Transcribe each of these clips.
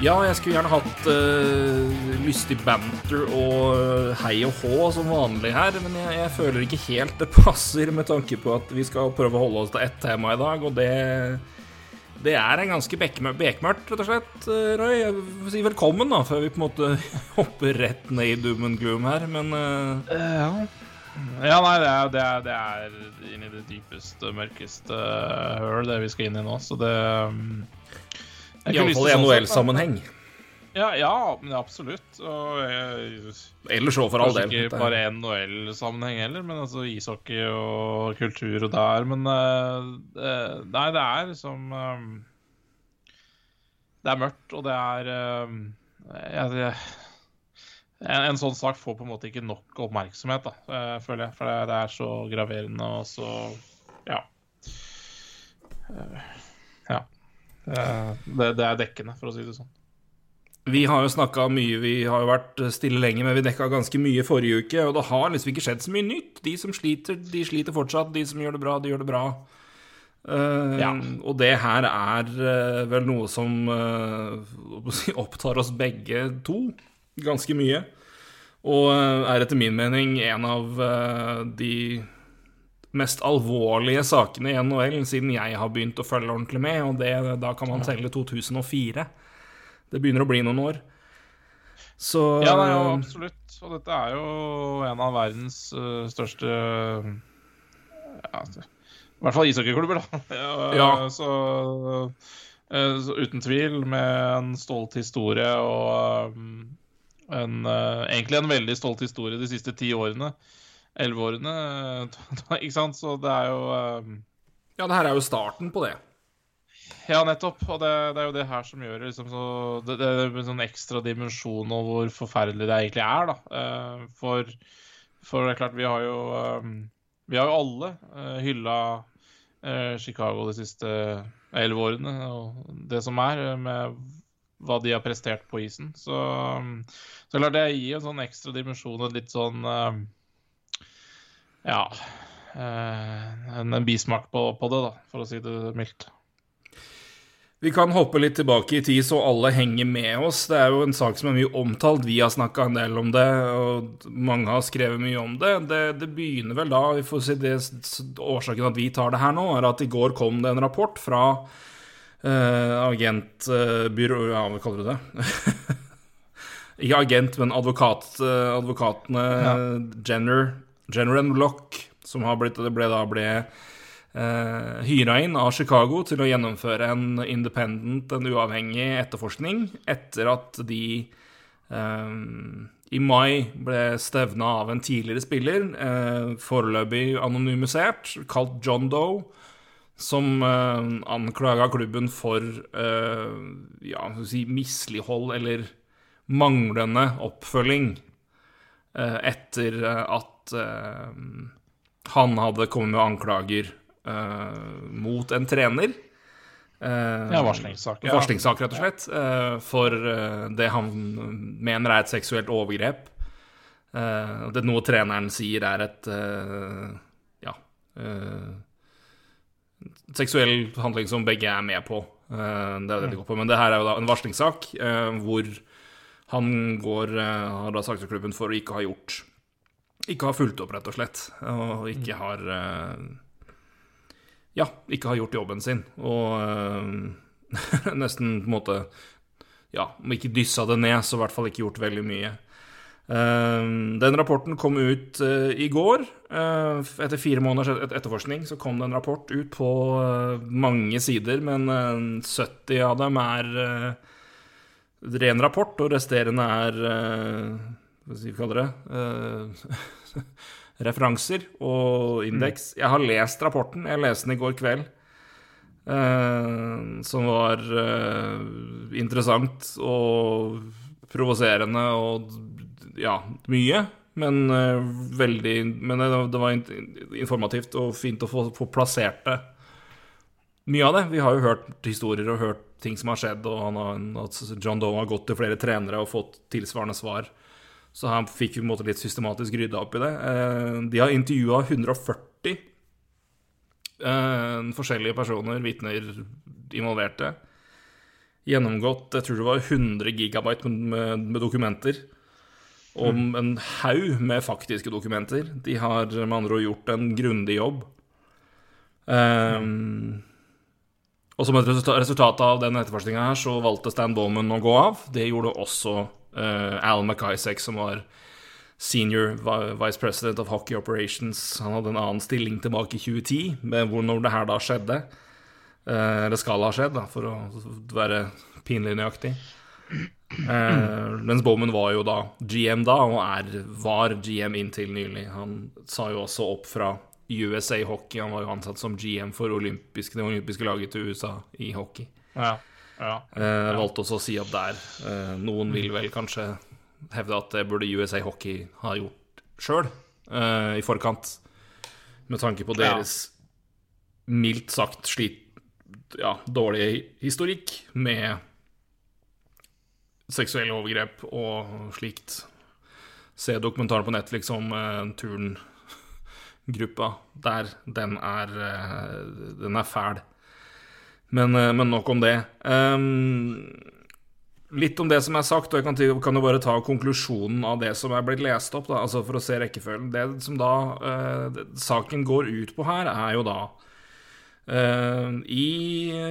Ja, jeg skulle gjerne hatt uh, lystig banter og uh, hei og hå som vanlig her, men jeg, jeg, føler ikke helt det passer med tanke på at vi skal prøve å holde oss til ett tema i dag, og det det er en ganske bekmørkt, rett og slett, Røy. Roy. Jeg vil si velkommen, da, før vi på en måte hopper rett ned i doom and gloom her, men Ja. Ja, nei, det er, det er, det er inn i det dypeste, mørkeste høl, det vi skal inn i nå, så det um Iallfall i NHL-sammenheng. Ja, ja, men absolutt. Og jeg, Ellers òg, for all del. Ikke bare NHL-sammenheng heller, men altså ishockey og kultur og der. Men uh, nei, det er liksom um, Det er mørkt, og det er jeg, en, en, sånn sak får på en måte ikke nok oppmerksomhet, da, føler jeg. For det, det, er så graverende og så Ja. Ja. Det, det, er dekkende, for å si det sånn. Vi har jo snakka mye, vi har jo vært stille lenge, men vi dekka ganske mye forrige uke, og det har liksom ikke skjedd så mye nytt. De som sliter, de sliter fortsatt. De som gjør det bra, de gjør det bra. Uh, ja. Og det her er uh, vel noe som uh, opptar oss begge to ganske mye. Og er etter min mening en av de mest alvorlige sakene i NHL siden jeg har begynt å følge ordentlig med, og det, da kan man telle 2004. Det begynner å bli noen år. Så Ja, nei, jo, absolutt. Og dette er jo en av verdens uh, største ja, I hvert fall ishockeyklubber, da. ja, ja. Så, uh, så, uten tvil, med en stolt historie og en, egentlig en veldig stolt historie de siste ti årene elleveårene. Ikke sant? Så det er jo um... Ja, det her er jo starten på det. Ja, nettopp. Og det, det er jo det her som gjør liksom, så, det, det en sånn ekstra dimensjon over hvor forferdelig det egentlig er. da. Uh, for, for, det er klart, vi har jo um, Vi har jo alle hylla Chicago de siste elleve årene, og det som er, med hva de har prestert på isen. Så, så klart, det gir en sånn ekstra dimensjon, et litt sånn ja en, en bismak på, på, det, da, for å si det mildt. Vi kan hoppe litt tilbake i tid, så alle henger med oss. Det er jo en sak som er mye omtalt. Vi har snakka en del om det, og mange har skrevet mye om det. Det, det begynner vel da vi får si det, Årsaken at vi tar det her nå, er at i går kom det en rapport fra eh, agentbyrå uh, Ja, hva kaller du det? Ikke agent, men advokat, uh, advokatene ja. Jenner General Block, som har blitt, ble da ble eh, hyra inn av Chicago til å gjennomføre en independent, en uavhengig etterforskning etter at de eh, i mai ble stevna av en tidligere spiller, eh, foreløpig anonymisert, kalt John Doe, som eh, anklaga klubben for eh, ja, si mislighold eller manglende oppfølging eh, etter at uh, han hadde kommet med anklager uh, mot en trener. Uh, ja, varslingssak. Ja. Varslingssak, rett og slett. for det han mener er et seksuelt overgrep. det noe treneren sier er et ja seksuell handling som begge er med på. det er det de går på. Men det her er jo da en varslingssak hvor han går, har da sagt til klubben for å ikke ha gjort ikke har fulgt opp, rett og slett. Og ikke har uh, Ja, ikke har gjort jobben sin. Og uh, nesten på en måte Ja, om ikke dyssa det ned, så i hvert fall ikke gjort veldig mye. Uh, den rapporten kom ut i går. etter fire måneders etterforskning så kom det en rapport ut på mange sider, men 70 av dem er ren rapport, og resterende er hva skal vi kalle det uh, referanser og indeks. Mm. Jeg har lest rapporten. Jeg leste den i går kveld. Uh, som var uh, interessant og provoserende og ja, mye. Men veldig Men det, det, var informativt og fint å få, få plassert det mye av det. Vi har jo hørt historier og hørt ting som har skjedd, og han har, at John Doe har gått til flere trenere og fått tilsvarende svar. Så han fikk på en måte litt systematisk rydda opp i det. Eh, de har intervjua 140 eh, forskjellige personer, vitner, involverte. Gjennomgått jeg tror det var 100 gigabyte med, dokumenter. Om en haug med faktiske dokumenter. De har med andre ord gjort en grundig jobb. Um, og som et resultat av den etterforskninga her, så valgte Stan Bowman å gå av. Det gjorde også uh, Al McIsaac, som var senior vice president of hockey operations. Han hadde en annen stilling tilbake i 2010, med hvor når det her da skjedde. Uh, eller skal ha skjedd, da, for å være pinlig nøyaktig. Mens Bowman var jo da GM da, og er, var GM inntil nylig. Han sa jo også opp fra USA Hockey. Han var jo ansatt som GM for olympiske, det olympiske laget til USA i hockey. Ja, ja, uh, valgte også å si opp der. Uh, noen vil vel kanskje hevde at det burde USA Hockey ha gjort sjøl, i forkant. Med tanke på deres mildt sagt slit, ja, dårlige historikk med seksuelle overgrep og slikt. Se dokumentaren på Netflix om turngruppa der. Den er, den er fæl. Men, uh, men, nok om det. Um, litt om det som er sagt, og jeg kan, kan, jo bare ta konklusjonen av det som er blitt lest opp, da, altså for å se rekkefølgen. Det som da uh, saken går ut på her, er jo da uh, I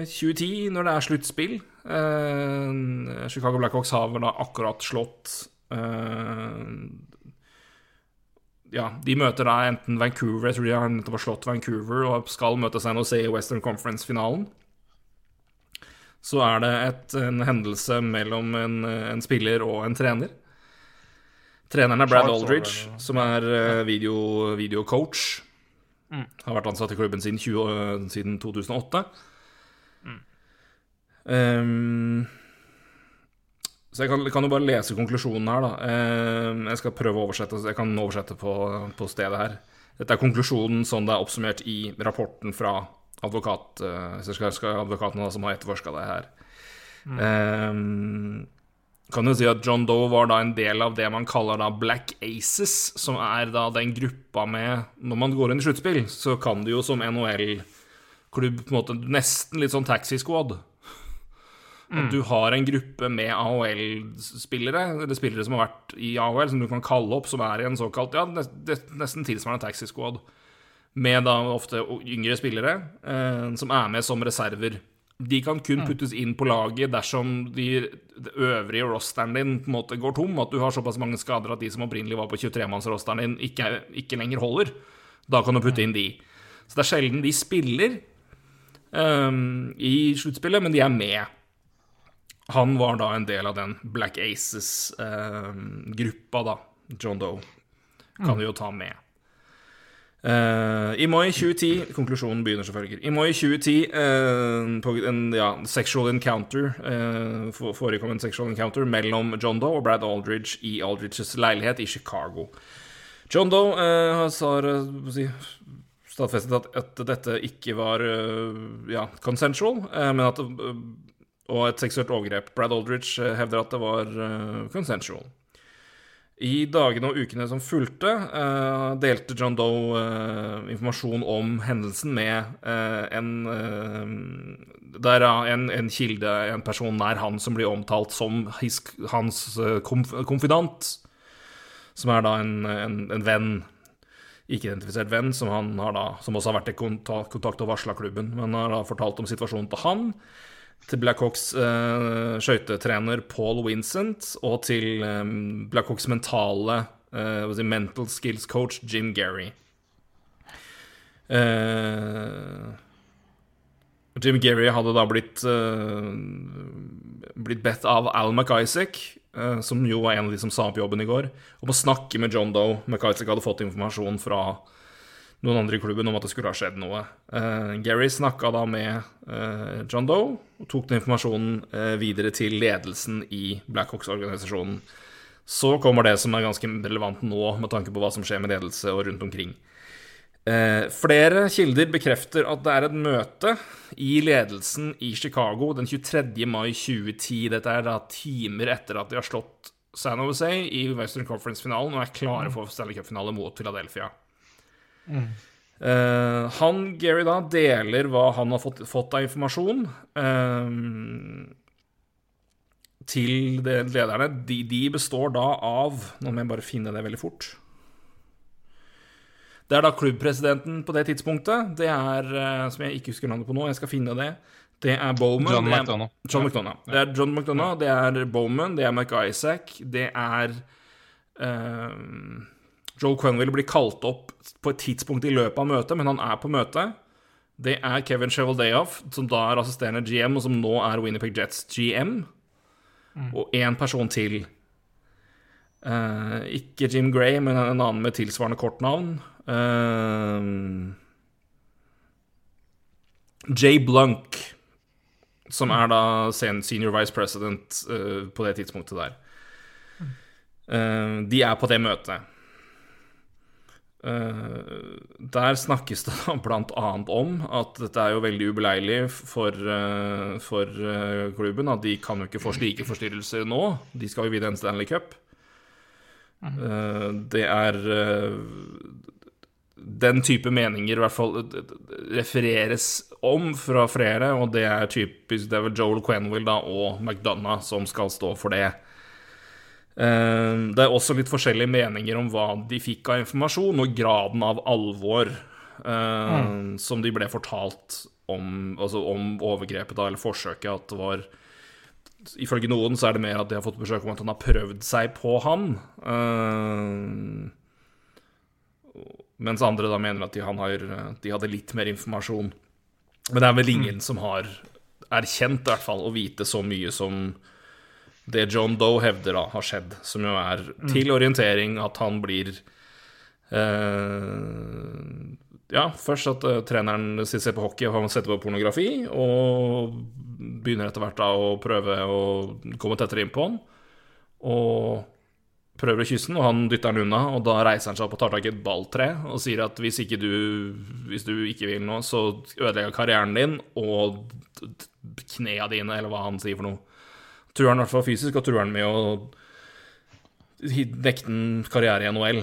2010, når det er sluttspill uh, Chicago Blackhawks har vel da akkurat slått ja, de møter da enten Vancouver Jeg tror de har nettopp slått Vancouver og skal møte San Jose i Western Conference-finalen så er det et, en hendelse mellom en, en, spiller og en trener. Treneren er Brad Aldridge, som er uh, video, videocoach. Mm. Har vært ansatt i klubben siden, 20, uh, siden 2008. Mm. Um, så jeg kan, kan, jo bare lese konklusjonen her, da. Um, jeg skal prøve å oversette. Jeg kan oversette på, på stedet her. Dette er konklusjonen sånn det er oppsummert i rapporten fra advokat, uh, advokaten som har etterforska det her. Mm. Um, kan jo si at John Doe var da en del av det man kaller da Black Aces, som er da den gruppa med Når man går inn i sluttspill, så kan du jo som NHL-klubb på en måte nesten litt sånn taxi squad. Mm. At du har en gruppe med AHL-spillere, eller spillere som har vært i AHL, som du kan kalle opp, som er i en såkalt ja, nesten tilsvarende taxi squad med da ofte yngre spillere eh, som er med som reserver. De kan kun mm. puttes inn på laget dersom de, de øvrige rosteren din på en måte går tom, at du har såpass mange skader at de som opprinnelig var på 23-mannsrosteren din, ikke, ikke, lenger holder. Da kan du putte inn de. Så det er sjelden de spiller um, i sluttspillet, men de er med. Han var da en del av den Black Aces-gruppa, um, da. John Doe. Kan mm. vi jo ta med. Uh, I mai 2010 Konklusjonen begynner selvfølgelig. I mai 2010, uh, på en ja, sexual encounter uh, forekom en sexual encounter mellom John Doe og Brad Aldridge i Aldridges leilighet i Chicago. John Doe uh, har si, stadfestet at, at, dette ikke var ja, consensual, men at og et seksuelt overgrep. Brad Aldridge hevder at det var consensual. I dagene og ukene som fulgte, uh, delte John Doe uh, informasjon om hendelsen med uh, en Der en, en, kilde, en person nær han, som blir omtalt som his, hans konf konfidant. Som er da en, en, en venn, ikke-identifisert venn, som, da, som også har vært i kontakt, kontakt og varsla klubben. Men har da fortalt om situasjonen til han til Blackhawks uh, skøytetrener Paul Vincent og til um, Blackhawks mentale uh, si, mental skills coach Jim Gary. Uh, Jim Gary hadde da blitt uh, blitt bedt av Al McIsaac, uh, som jo var en av de som sa opp jobben i går, om å snakke med John Doe. McIsaac hadde fått informasjon fra noen andre i klubben om at det skulle ha skjedd noe. Uh, Gary snakka da med uh, John Doe og tok den informasjonen uh, videre til ledelsen i Blackhawks-organisasjonen. Så kommer det som er ganske relevant nå, med tanke på hva som skjer med ledelse og rundt omkring. Flere kilder bekrefter at det er et møte i ledelsen i Chicago den 23. mai 2010. Dette er da timer etter at de har slått San Jose i Western Conference-finalen og er klare for Stanley Cup-finale mot Philadelphia. Eh, han, Gary, da deler hva han har fått, fått av informasjon uh, til de lederne. De, de består da av Nå må jeg bare finne det veldig fort. Det er da klubbpresidenten på det tidspunktet. Det er, uh, som jeg ikke husker navnet på nå, jeg skal finne det. Det er Bowman. John McDonagh. John McDonough. Det er John McDonough, det er Bowman, det er McIsaac, det er eh, Joel Quenville blir kalt opp på et tidspunkt i løpet av møtet, men han er på møtet. Det er Kevin Cheveldayoff, som da er assisterende GM, og som nå er Winnipeg Jets GM. Og én person til. Uh, ikke Jim Gray, men en annen med tilsvarende kortnavn. Uh, Jay Blunk, som er da senior vice president uh, på det tidspunktet der. Eh, de er på det møtet. Eh, der snakkes det bl.a. om at dette er jo veldig ubeleilig for, eh, for eh, klubben. At de kan jo ikke få slike forstyrrelser nå. De skal jo vinne en Stanley Cup. Eh, det er den type meninger i hvert fall refereres om fra flere, og det er typisk Det er vel Joel Quenville da, og McDonagh som skal stå for det. Eh, Det er også litt forskjellige meninger om hva de fikk av informasjon, og graden av alvor mm. som de ble fortalt om, altså om overgrepet, da, eller forsøket, at det var Ifølge noen så er det mer at de har fått besøk om at han har prøvd seg på han. Eh, mens andre da mener at de, han har, de hadde litt mer informasjon. Men det er vel ingen som har erkjent i hvert fall å vite så mye som det John Doe hevder da har skjedd, som jo er til orientering at han blir eh, Ja, først at eh, treneren ser på hockey og han setter på pornografi, og begynner etter hvert da å prøve å komme tettere inn på han. Og prøver å kysse den, og han dytter den unna, og da reiser han seg opp og tar tak i et balltre og sier at hvis ikke du, hvis du ikke vil noe, så ødelegger jeg karrieren din og knea dine, eller hva han sier for noe. Truer han i hvert fall fysisk, og truer han med å nekte den karriere i NHL.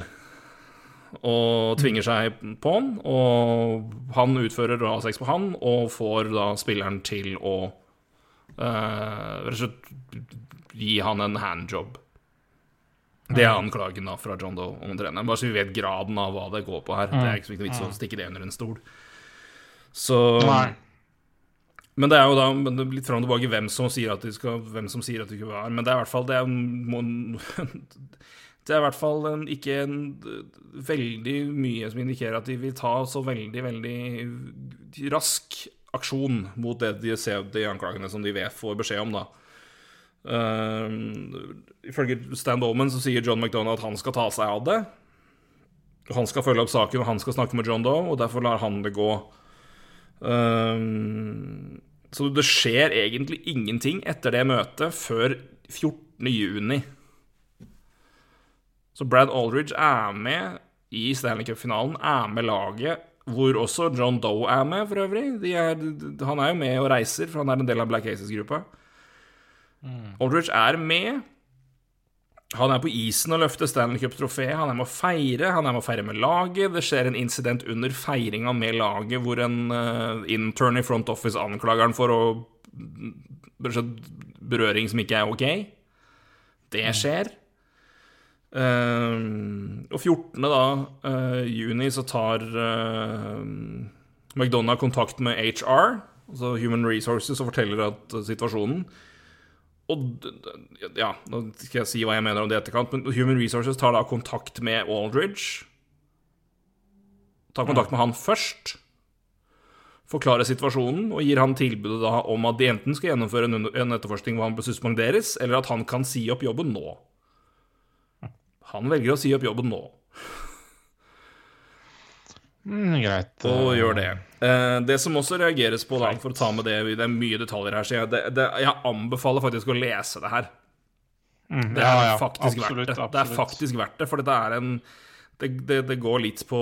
Og tvinger seg på han, og han utfører A6 på han, og får da spilleren til å eh, rett og slett gi han en handjob. Det er anklagen da fra John Doe om treneren. Bare så vi vet graden av hva det går på her. Det er ikke så vits å stikke det under en stol. Så Nei. Men det er jo da litt fram og tilbake hvem som sier at de skal Hvem som sier at de ikke var Men det er i hvert fall Det er, det er i hvert fall en, ikke en veldig mye som indikerer at de vil ta så veldig, veldig rask aksjon mot det de ser de anklagene som de vet får beskjed om, da. Uh, ifølge Stan Dolman så sier John McDonagh at han skal ta seg av det. Han skal følge opp saken, og han skal snakke med John Doe, og derfor lar han det gå. Um, så det skjer egentlig ingenting etter det møtet før 14. juni. Så Brad Aldridge er med i Stanley Cup-finalen, er med laget, hvor også John Doe er med, for øvrig. De er, han er jo med og reiser, for han er en del av Black Aces-gruppa. Aldridge er med. Han er på isen og løfter Stanley Cup-trofé. Han er med å feire. Han er med å feire med laget. Det skjer en incident under feiringa med laget hvor en uh, intern i front office anklager han for å berøring som ikke er ok. Det skjer. Uh, og 14. Da, uh, juni så tar uh, McDonagh kontakt med HR, altså Human Resources, og forteller at situasjonen og ja, nå skal jeg si hva jeg mener om det i etterkant, men Human Resources tar da kontakt med Aldridge. Tar kontakt med han først. Forklarer situasjonen og gir han tilbudet da om at de enten skal gjennomføre en, en etterforskning hvor han bør suspenderes, eller at han kan si opp jobben nå. Han velger å si opp jobben nå, Mm, greit. og gjør det. Eh, det som også reageres på, da, for å ta med det Det er mye detaljer her, så jeg, det, det, jeg anbefaler faktisk å lese det her. Mm, Det er ja, faktisk absolutt, det. Det er faktisk verdt det, for dette er en det, går litt på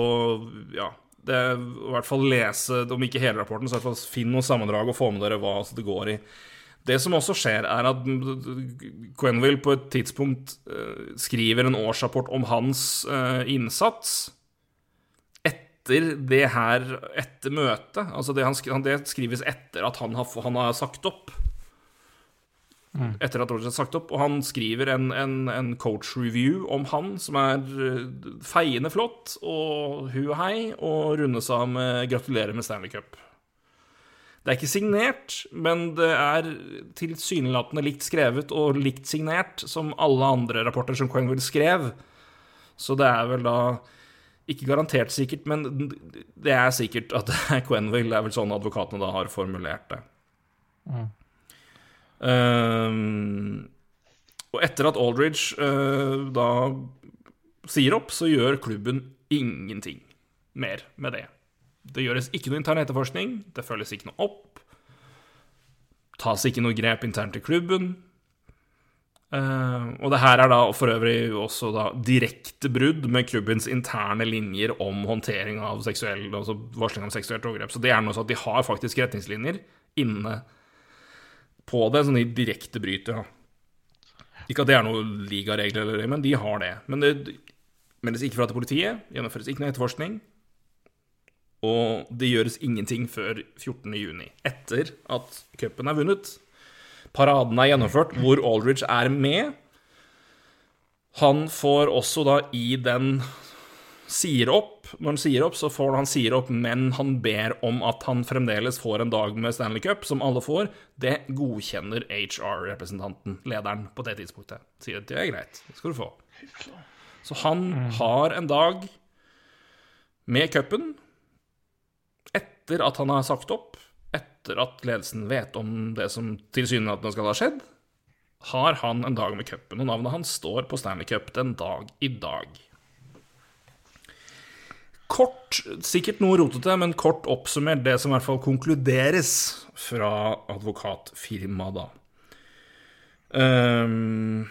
Ja. Det I hvert fall lese, om ikke hele rapporten, så i hvert fall finn noe sammendrag og få med dere hva det går i. Det som også skjer, er at Quenville på et tidspunkt uh, skriver en årsrapport om hans innsats etter det her Etter møtet. Altså det, han, det skrives etter at han har, han har sagt opp. Mm. Etter at Rogers har sagt opp. Og han skriver en, en, en coach-review om han som er uh, feiende flott og hu og hei, og rundes av med 'gratulerer med Stanley Cup'. Det er ikke signert, men det er tilsynelatende likt skrevet og likt signert som alle andre rapporter som Quenville skrev. Så det er vel da ikke garantert sikkert, men det er sikkert at det er Quenville. Det er vel sånn advokatene da har formulert det. Mm. Um, og etter at Aldridge uh, da sier opp, så gjør klubben ingenting mer med det. Det gjøres ikke noe intern etterforskning, det følges ikke noe opp. Tas ikke noe grep internt i klubben. Uh, og det her er da for øvrig også da direkte brudd med klubbens interne linjer om håndtering av seksuell, altså varsling om seksuelt overgrep. Så det er noe sånn at de har faktisk retningslinjer inne på det, sånn de direkte bryter. Ja. Ikke at det er noen ligaregler, men de har det. Men det meldes ikke fra til politiet, gjennomføres ikke noe etterforskning. Og det gjøres ingenting før 14.6, etter at cupen er vunnet. Paraden er gjennomført, hvor Aldridge er med. Han får også da i den sier opp. Når han sier opp, så får han sier opp, men han ber om at han fremdeles får en dag med Stanley Cup, som alle får. Det godkjenner HR-representanten, lederen, på det tidspunktet. Sier at det er greit, det skal du få. Så han har en dag med cupen etter at han har sagt opp, etter at ledelsen vet om det som tilsynelatende skal ha skjedd, har han en dag med cupen, og navnet hans står på Stanley Cup den dag i dag. Kort, sikkert noe rotete, men kort oppsummert det som i hvert fall konkluderes fra advokatfirmaet, da. Um,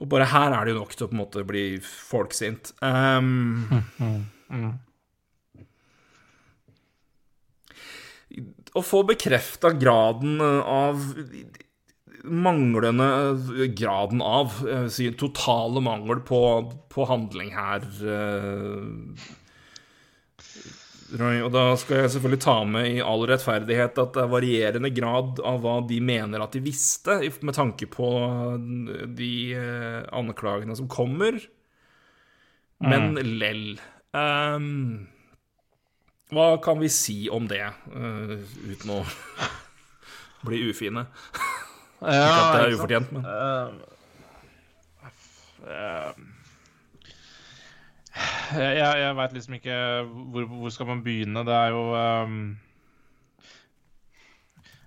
og bare her er det jo nok til å på en måte bli folksint. Um, mm, mm, mm. Å få bekrefta graden av Manglende graden av si, Totale mangel på, på handling her. Eh, Roy, og da skal jeg selvfølgelig ta med i all rettferdighet at det er varierende grad av hva de mener at de visste, med tanke på de eh, anklagene som kommer. Men mm. lell. Um, hva kan vi si om det, uh, uten å bli ufine? Ja, ikke at det er ufortjent, men uh, uh, Jeg, jeg veit liksom ikke hvor, hvor, skal man begynne. Det er jo um,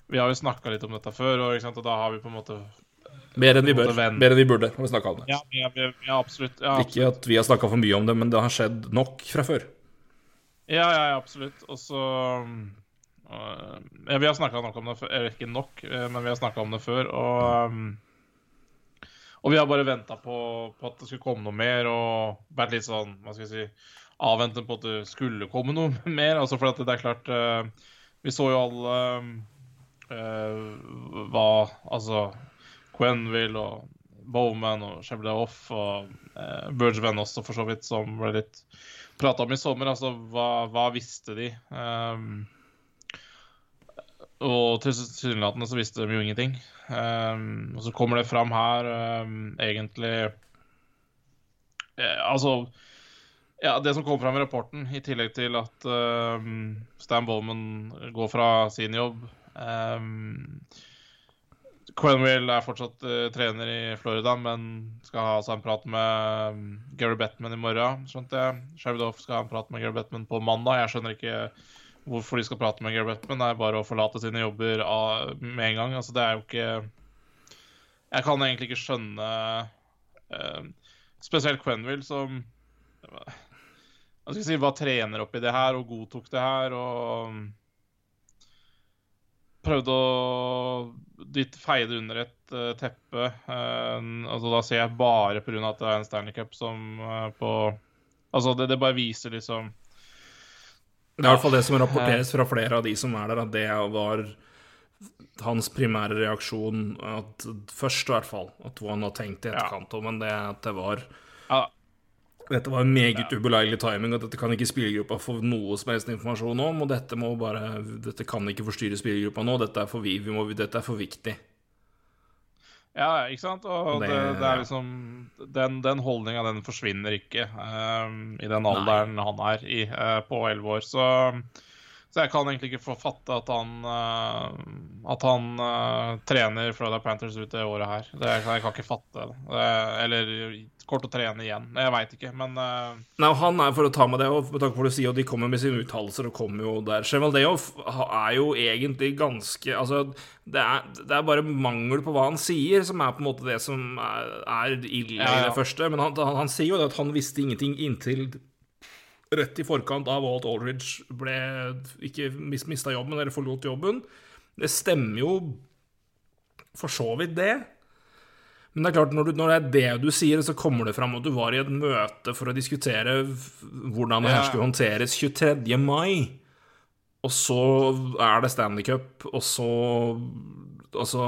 Vi har jo snakka litt om dette før, og, og, da har vi på en måte Mer enn vi bør. Mer enn vi burde har vi snakka om det. Ja, ja, ja absolutt, absolutt. Ikke at vi har snakka for mye om det, men det har skjedd nok fra før. Ja, ja, absolutt. Og så uh, ja, Vi har snakka nok om det før. Eller ikke nok, uh, men vi har snakka om det før. Og, um, og vi har bare venta på, på, at det skulle komme noe mer, og vært litt sånn hva skal jeg si, avventende på at det skulle komme noe mer. Altså for det er klart uh, Vi så jo alle hva Altså Quenville og Bowman og Shebleoff og uh, Bergevin også, for så vidt, som ble litt prata om i sommer. Altså, hva, hva visste de? Um, og tilsynelatende så visste de jo ingenting. Um, og så kommer det fram her um, egentlig eh, Altså ja, Det som kom fram i rapporten, i tillegg til at Stan Bowman går fra sin jobb um, Quenville er fortsatt uh, trener i Florida, men skal ha seg en prat med um, Gary Bettman i morgen, skjønte jeg. Sherwood skal ha en prat med Gary Bettman på mandag. Jeg skjønner ikke hvorfor de skal prate med Gary Bettman. Det er bare å forlate sine jobber av, med en gang. Altså, det er jo ikke Jeg kan egentlig ikke skjønne uh, Spesielt Quenville, som Hva skal jeg si, var trener oppi det her og godtok det her. og prøvde å dytte feide under et uh, teppe. Uh, altså Da ser jeg bare pga. at det er en Stanley Cup som uh, på Altså, det, det bare viser liksom Det er i hvert fall det som rapporteres fra flere av de som er der, at det var hans primære reaksjon at først, i hvert fall. At hva han har tenkt i etterkant Ja. men det at det var Dette var meget ubeleilig timing, og dette kan ikke spillergruppa få noe som helst informasjon om. Og dette må bare Dette kan ikke forstyrre spillergruppa nå. Dette er for, vi, vi må, dette er for viktig. Ja, ikke sant? Og det, Det- er liksom Den, den holdninga, den forsvinner ikke um, i den alderen han er i, uh, på elleve år. Så, så jeg kan egentlig ikke få fatte at han eh, At han uh, trener Florida Panthers ut det året her. Det, jeg, kan ikke fatte det. Eller kort å trene igjen. Jeg veit ikke, men uh... Nei, han er, for å ta med det, og med tanke på hva du sier, og de kommer med sine uttalelser og kommer jo der Chevaldeov er jo egentlig ganske Altså, det er, det er bare mangel på hva han sier, som er på en måte det som er, er ille Ja, ja. i det første. Men han, han, han sier jo det at han visste ingenting inntil rett i forkant av at Aldridge ble ikke mis, mista jobben eller forlot jobben. Det stemmer jo for så vidt, det. Men det er klart, når, du, når det er det du sier, så kommer det fram at du var i et møte for å diskutere hvordan det her skulle håndteres 23. mai. Og så er det Stanley Cup, og så Altså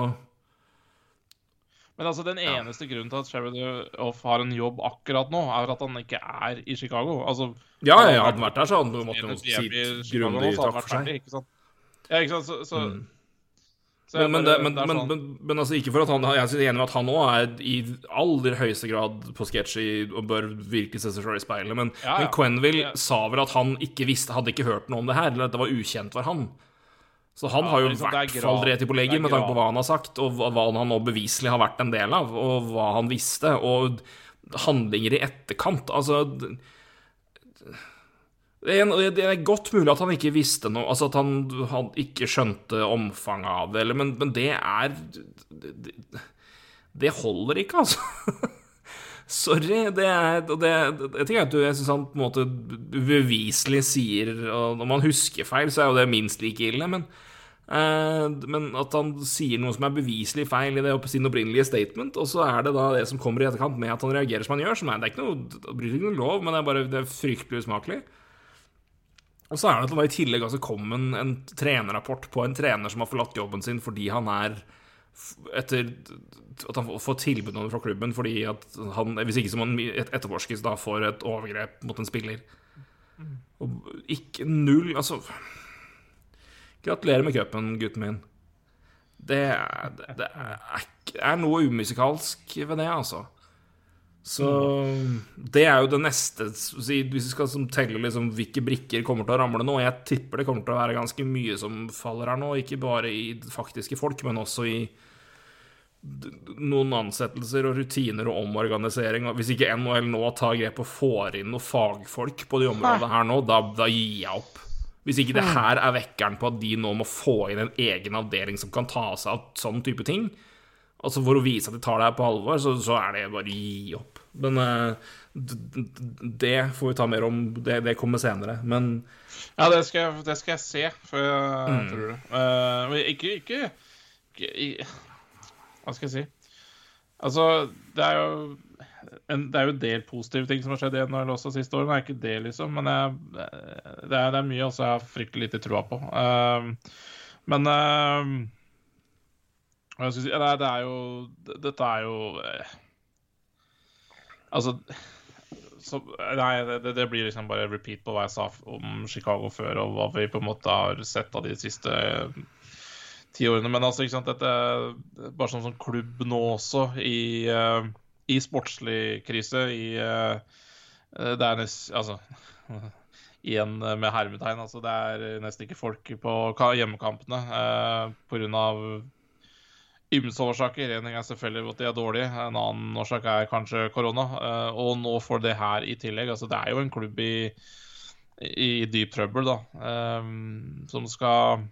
Men altså, den eneste grunnen til at Sheridan har en jobb akkurat nå, er at han ikke er i Chicago. Altså, Ja, ja, hadde han vært der, så hadde han måttet vært si GM i Chicago grundig takk for seg. Ikke sant? Ja, ikke sant? Så, så, Mm. så Men, bare- men, det men, sånn- men, altså ikke for at han Jeg er enig med at han òg er i aller høyeste grad på sketsjy og bør virkelig se seg selv i speilet, men, Ja, ja. men Quenville Ja. sa vel at han ikke visste Hadde ikke hørt noe om det her, eller at det var ukjent for han. Så han Ja, har jo i liksom, er hvert fall drept på leggen med tanke på hva han har sagt, og hva, han nå beviselig har vært en del av, og hva han visste, og handlinger i etterkant. Altså det er, godt mulig at han ikke visste noe, altså at han, han ikke skjønte omfanget av det, eller, men, men det er det, det holder ikke, altså. Sorry, det er det, Jeg tenker at du, jeg synes han på en måte beviselig sier og Når man husker feil, så er jo det minst like ille, men Men at han sier noe som er beviselig feil i det oppe sin opprinnelige statement, og så er det da det som kommer i etterkant med at han reagerer som han gjør, som er, det er ikke noe, bryter ikke noe lov, men det er bare det er fryktelig usmakelig. Og så er det at det var i tillegg altså kom en, en trenerrapport på en trener som har forlatt jobben sin fordi han er etter at han får tilbud om det fra klubben fordi at han, hvis ikke så må han etterforskes, da får et overgrep mot en spiller. Og ikke null Altså Gratulerer med cupen, gutten min. Det, det, det er, er noe umusikalsk ved det, altså. Så det er jo det neste Hvis vi skal telle liksom hvilke brikker kommer til å ramle nå Jeg tipper det kommer til å være ganske mye som faller her nå. Ikke bare i faktiske folk, men også i noen ansettelser og rutiner og omorganisering. Hvis ikke NHL nå tar grep og får inn noen fagfolk på de områdene her nå, da, da gir jeg opp. Hvis ikke det her er vekkeren på at de nå må få inn en egen avdeling som kan ta seg av sånn type ting, altså for å vise at de tar det her på alvor, så, så er det bare å gi opp. Men eh, det får vi ta mer om, det, det kommer senere. Men Ja, det skal, jeg, det skal jeg se, for jeg Mm. tror det. Men ikke, ikke, ikke Hva skal jeg si? Altså, det er jo en, det er jo en del positive ting som har skjedd i NHL også siste året. Det er ikke det, liksom. Men jeg, det, er, det er mye også jeg har fryktelig lite trua på. Eh, men skal jeg si? Det, det er jo Dette er jo eh, Altså så, nei, det, det blir liksom bare repeat på hva jeg sa om Chicago før, og hva vi på en måte har sett av de siste eh, ti årene. Men altså, ikke sant, dette bare sånn som klubb nå også, i, eh, i sportslig krise, i eh, Det er nesten Altså Igjen med hermetegn. altså Det er nesten ikke folk på hjemmekampene eh, pga. ymse årsaker. En ting er selvfølgelig at de er dårlige, en annen årsak er kanskje korona. eh, Og nå får det her i tillegg. Altså, det er jo en klubb i, i dyp trøbbel, da, eh, som skal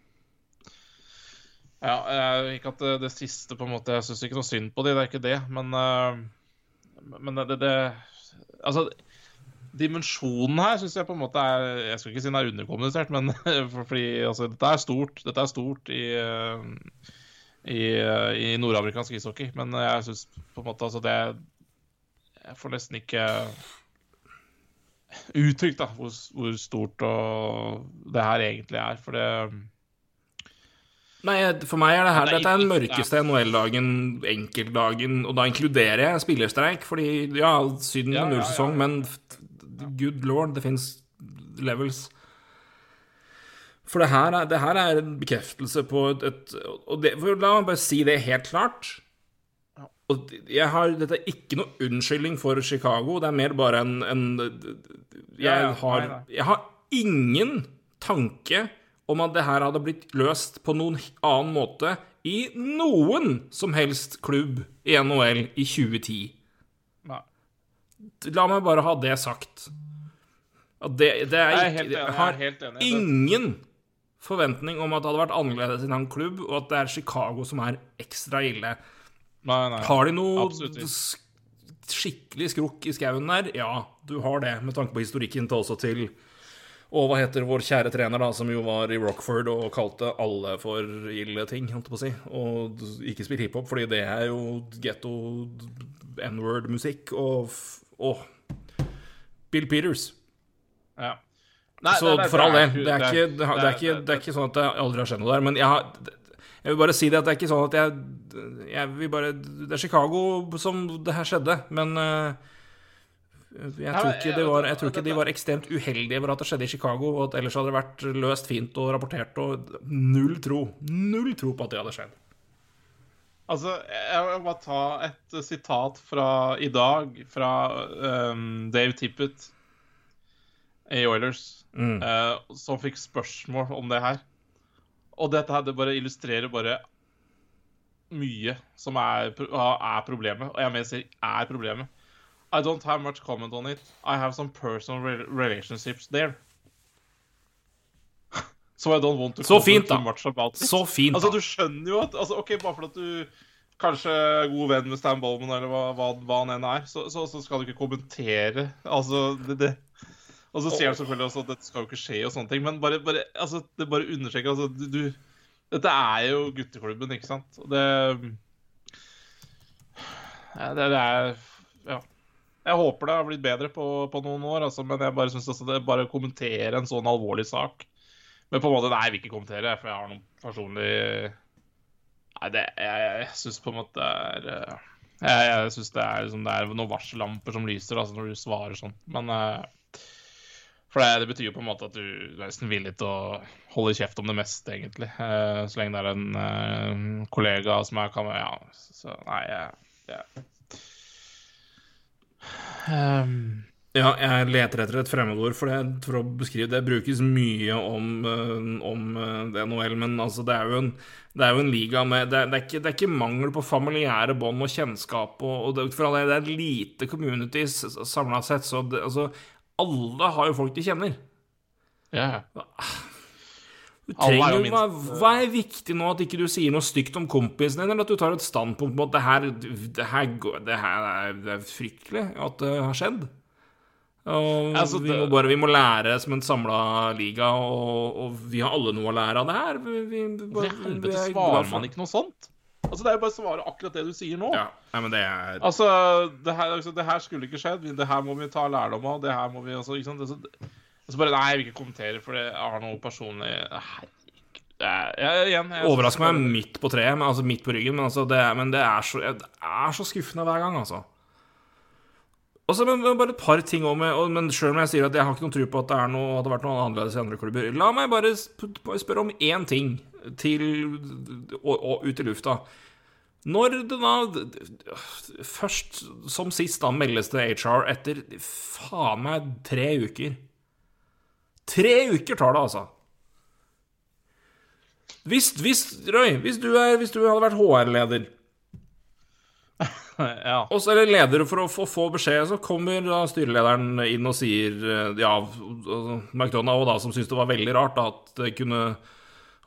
Ja, eh, ikke at det, det siste på en måte Jeg syns ikke noe synd på de, det er ikke det, men eh, Men det, det Altså dimensjonen her syns jeg på en måte er Jeg skal ikke si den er underkommunisert, men for, fordi altså, dette er stort. Dette er stort i, eh, i, eh, i nordamerikansk ishockey, men jeg syns på en måte altså det Jeg får nesten ikke uttrykt da, hvor, hvor stort det her egentlig er. For det Nei, for meg er det her det er Dette er den mørkeste NHL-dagen, enkeltdagen, og da inkluderer jeg spillerstreik, fordi ja, Syden Ja, null ja, ja, sesong, ja. men good lord, det fins levels. For det her, er, det her er en bekreftelse på et, et Og det, for la meg bare si det helt klart. Og jeg har, dette er ikke noe unnskyldning for Chicago, det er mer bare en, en jeg, Ja, ja. har, jeg har ingen tanke om at det her hadde blitt løst på noen annen måte i noen som helst klubb i NHL i 2010. Nei. La meg bare ha det sagt. At det, det er ikke. Jeg har enig. ingen forventning om at det hadde vært annerledes i en klubb, og at det er Chicago som er ekstra ille. Nei, nei. Har de noe skikkelig skrukk i skauen der? Ja, du har det, med tanke på historikken til også til Og hva heter vår kjære trener, da, som jo var i Rockford og kalte alle for ille ting, holdt på å si. Og ikke spill hiphop, fordi det er jo getto n-word-musikk og og. Bill Peters. Ja. Nei, Så det- det- for all del, det det, er- det, er ikke, sånn at det aldri har skjedd noe der. Men jeg, har, jeg vil bare si det at det er ikke sånn at jeg, jeg vil bare Det er Chicago som det her skjedde, men eh, jeg tror ikke, de var, jeg tror ikke de var ekstremt uheldige over at det skjedde i Chicago, og at ellers hadde det vært løst fint og rapportert, og null tro. Null tro på at det hadde skjedd. Altså, jeg vil bare ta et eh, sitat fra i dag, fra um, Dave Tippett i Oilers, Mm. uh, som fikk spørsmål om det her. Og dette her, det bare illustrerer bare mye som er, er problemet. Og jeg mener er problemet. I don't have much comment on it. I have some personal re relationships there. So I don't want to Så comment fint, too da. much about it. Så fint, Altså, da. du skjønner jo at altså, OK, bare fordi du kanskje er god venn med Stan Bowman, eller hva, hva, hva han enn er, så, så, så skal du ikke kommentere. Altså, det, det. Og så sier han selvfølgelig også at dette skal jo ikke skje, og sånne ting, men bare, bare, altså, det bare understreker altså, du, du Dette er jo gutteklubben, ikke sant? Og det ja, det, det er Ja. Jeg håper det har blitt bedre på, på noen år, altså, men jeg bare syns det bare å kommentere en sånn alvorlig sak Men på en måte, nei, jeg vil ikke kommentere, for jeg har noen personlig Nei, det Jeg, jeg syns på en måte det er eh, Jeg, jeg syns det er liksom, det er noen varsellamper som lyser altså, når du svarer sånn. Men eh, For det, det betyr jo på en måte at du er nesten villig til å holde kjeft om det meste, egentlig. Eh, så lenge det er en kollega som er kan, Ja, så nei, jeg, jeg Ehm, Ja, jeg leter etter et fremmedord for det, for å beskrive det. brukes mye om, eh, om eh, NHL, men altså, det er jo en, det er jo en liga med det er, det, er ikke, det er ikke mangel på familiære bånd og kjennskap, og, og det, for alle, det er lite communities samla sett, så altså Alle har jo folk de kjenner. ja. Du er trenger, hva, hva er viktig nå? At ikke du sier noe stygt om kompisen din, eller at du tar et standpunkt på at det her, det her, går- det her er, det er fryktelig at det har skjedd? Og Altså, vi, må bare, vi må lære som en samla liga, og, og vi har alle noe å lære av det her. Vi, vi, bare, helvete svarer man ikke noe sånt? Altså, Det er jo bare å svare akkurat det du sier nå. Ja, nei, men det er Altså, det her, altså, det her skulle ikke skjedd. Det her må vi ta lærdom av. Det her må vi altså, ikke sant? Det- altså bare, Nei, jeg vil ikke kommentere, for det har noe personlig Herregud. Er- Overrasker meg midt på treet, men, altså midt på ryggen, men, altså det, men det, er så, det er så skuffende hver gang, altså. Og så men, bare et par ting om og, Men sjøl om jeg sier at jeg har ikke noen tro på at det noe, hadde vært noe annerledes i andre klubber, la meg bare spørre om én ting til og, og ut i lufta. Når det da først som sist da meldes til HR etter faen meg tre uker Tre uker tar det, altså. Hvis, hvis, Røy, hvis du, er, hvis du hadde vært HR-leder, Ja. og så er det leder for å få, få beskjed, så kommer da styrelederen inn og sier eh, Ja, altså, McDonagh, da, som syntes det var veldig rart da, at, det kunne,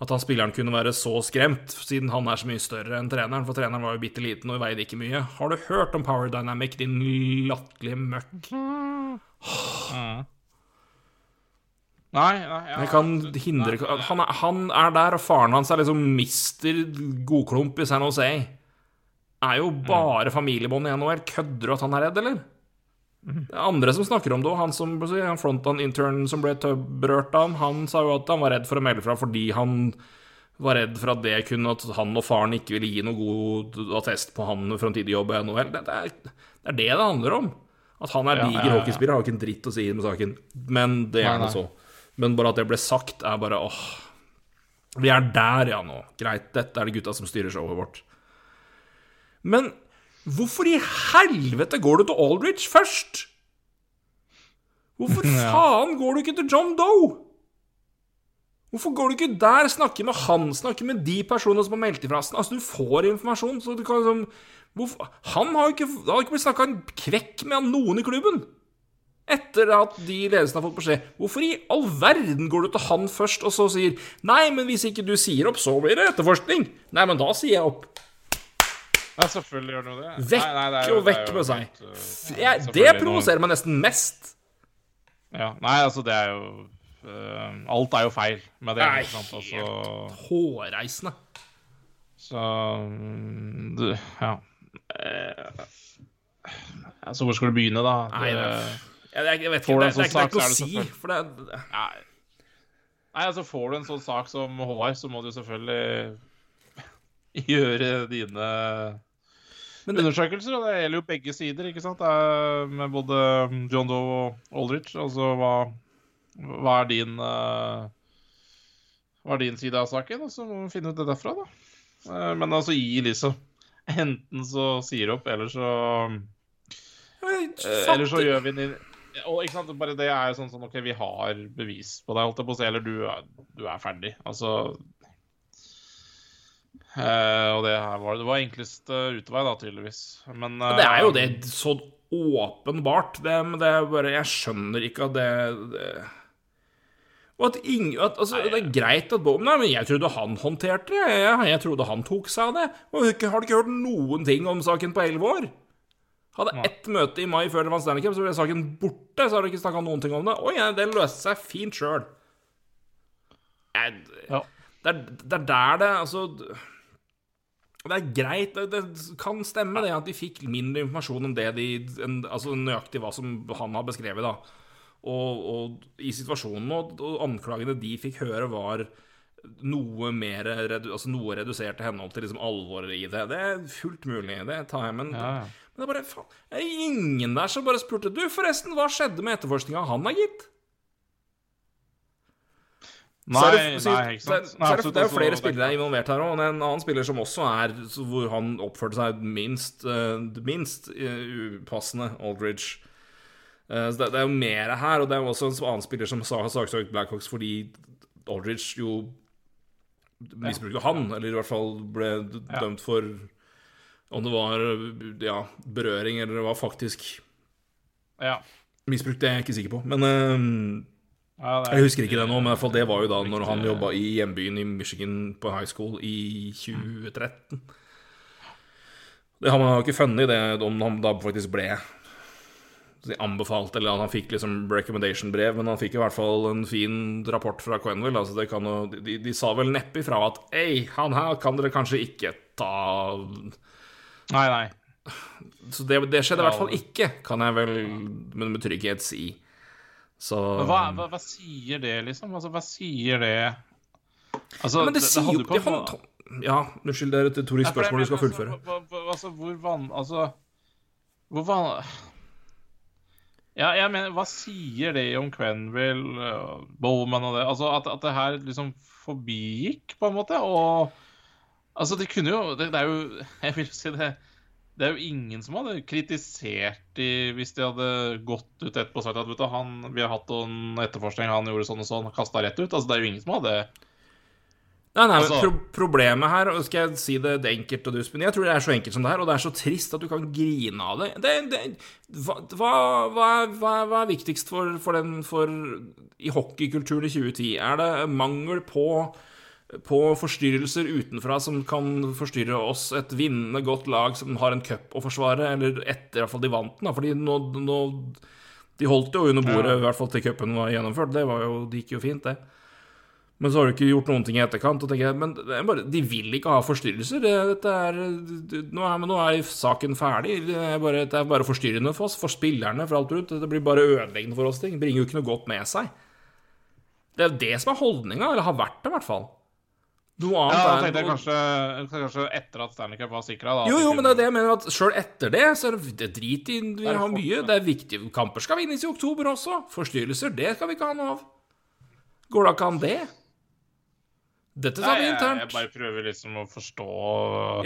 at han spilleren kunne være så skremt, siden han er så mye større enn treneren, for treneren var jo bitte liten og veide ikke mye. Har du hørt om Power Dynamic, din latterlige møkk? Nei, nei ja. Kan hindre han, er- han er der, og faren hans er liksom mister godklump i San Jose. Er jo bare familiebånd i NHL. Kødder du at han er redd, eller? Det er andre som snakker om det, òg. han som han frontan-internen som ble berørt av han, han sa jo at han var redd for å melde fra fordi han var redd for at det kunne at han og faren ikke ville gi noe god attest på han framtidig jobb i NHL. Det, det, er, det er det det handler om. At han er Ja, diger ja, ja, hockeyspiller, har ikke en dritt å si med saken. Men det er nå nei. så. Men bare at det ble sagt, er bare åh Vi er der, ja, nå. Greit, dette er det gutta som styrer showet vårt. Men hvorfor i helvete går du til Aldrich først? Hvorfor Ja. faen går du ikke til John Doe? Hvorfor går du ikke der, snakker med han, snakker med de personene som har meldt ifra? Altså, du får informasjon, så du kan liksom Han har jo ikke, har ikke blitt snakka en kvekk med noen i klubben. Etter at de ledelsene har fått beskjed. Hvorfor i all verden går du til han først, og så sier Nei, men hvis ikke du sier opp, så blir det etterforskning. Nei, men da sier jeg opp. Ja, selvfølgelig gjør du det. Vekk Nei, nei, det jo- og det vekk jo med seg. helt, uh, Jeg, det provoserer noe- provoserer meg nesten mest. Ja, Nei, altså, det er jo uh, Alt er jo feil med det. Nei, sant? Altså, Hårreisende. så mm, du, Ja. Så altså, hvor skal du begynne, da? Nei, Det- det- Jeg, jeg, jeg vet ikke, det, en det, er sånn ikke- det er ikke noe å si. For det, Nei. Nei, altså Får du en sånn sak som Håvard, så må du selvfølgelig gjøre dine Men det- undersøkelser. Og det gjelder jo begge sider, ikke sant? Det er med både John Doe og Aldrich. Altså hva, hva er din eh, Hva er din side av saken? Og så må vi finne ut det derfra, da. Eh, Men altså gi liksom Enten så sier du opp, eller så Eh, Eller så gjør vi den Og ikke sant, bare det er sånn sånn OK, vi har bevis på deg, holdt jeg på å si, eller du, er- du er ferdig. Altså eh, Og det her var det var enkleste utvei, da, tydeligvis. Men Ja, Det er jo eh, det så åpenbart. Det, men det er bare Jeg skjønner ikke at det, det Og at ingen at, altså, Det er greit at Bob Nei, men jeg trodde han håndterte det. Jeg, jeg trodde han tok seg av det. Og har du ikke hørt noen ting om saken på elleve år? Hadde ett møte i mai før det var Stanley Cup, så ble saken borte. Så har du ikke snakka noen ting om det. Oi, det løste seg fint sjøl. Ja. Det, er- det er der det Altså det er greit, det, kan stemme det at de fikk mindre informasjon enn det de Altså nøyaktig hva som han har beskrevet, da. Og, og i situasjonen og, og anklagene de fikk høre, var noe mer altså noe redusert i henhold til liksom alvoret i det. Det er fullt mulig, det tar jeg, men, Ja, ja. men det er bare faen Det er ingen der som bare spurte Du, forresten, hva skjedde med etterforskninga han har gitt? Nei, det, så, nei, ikke sant. Nei, det, absolutt, det er jo flere spillere er involvert her òg. Det en annen spiller som også er hvor han oppførte seg minst, eh, minst eh, upassende, Aldridge. Eh, så det, det er jo mer her, og det er jo også en annen spiller som har saksøkt Blackhawks fordi Aldridge jo misbrukte han, eller i hvert fall ble dømt for om det var ja, berøring, eller det var faktisk Ja. misbruk, det er jeg ikke sikker på. Men uh, Ja, er- jeg husker ikke det nå, men i hvert fall det var jo da når han jobba i hjembyen i Michigan på high school i 2013. Det har man jo ikke funnet, det om han da faktisk ble anbefalt, eller han fikk liksom recommendation-brev, men han fikk i hvert fall en fin rapport fra Quenville. Altså det kan de, de sa vel neppe ifra at Ei, han her kan dere kanskje ikke ta Nei, nei. Så det, det skjedde i hvert fall ikke, kan jeg vel med, med trygghet si. Så hva, hva, hva sier det, liksom? Altså, hva sier det Altså, Men det sier jo det på- hånd... Ja, unnskyld, det er et retorisk spørsmål du skal fullføre. Hva- hva- altså, hvor van... Altså, hvor van... Ja, jeg mener, hva sier det om Quenville, uh, Bowman og det? Altså, at, at det her liksom forbigikk, på en måte, og Altså, det kunne jo Det, det er jo Jeg vil si det det er jo ingen som hadde kritisert de hvis de hadde gått ut etterpå og sagt at vet du, han, vi har hatt en etterforskning, han gjorde sånn og sånn, kasta rett ut. Altså, det er jo ingen som hadde Nei, nei, altså- pro Problemet her, og skal jeg si det, det enkelt og dust, men jeg tror det er så enkelt som det her, og det er så trist at du kan grine av det. det, det hva, hva, hva, hva, er- viktigst for, for den for, i hockeykulturen i 2010? Er det mangel på på forstyrrelser utenfra som kan forstyrre oss, et vinnende godt lag som har en cup å forsvare, eller etter i hvert fall de vant den, da, fordi nå, nå De holdt jo under bordet, i hvert fall til cupen var gjennomført, det var jo, det gikk jo fint, det. Men så har du ikke gjort noen ting i etterkant. Og tenker jeg, men det bare, de vil ikke ha forstyrrelser. Dette er, nå, er, nå er saken ferdig. Det er, bare, det er bare forstyrrende for oss, for spillerne, for alt rundt. Det blir bare ødeleggende for oss. Det bringer jo ikke noe godt med seg. Det er jo det som er holdninga, eller har vært det, i hvert fall. Noe annet Ja, da tenkte jeg kanskje, kanskje etter at Stanley Cup var sikra. Jo, jo, men det er det jeg mener, at sjøl etter det, så er det, drit i Vi har mye. Det er viktig. Kamper skal vinnes i oktober også. Forstyrrelser, det skal vi ikke ha noe av. Går det ikke an, det? Dette sa vi jeg, jeg bare prøver liksom å forstå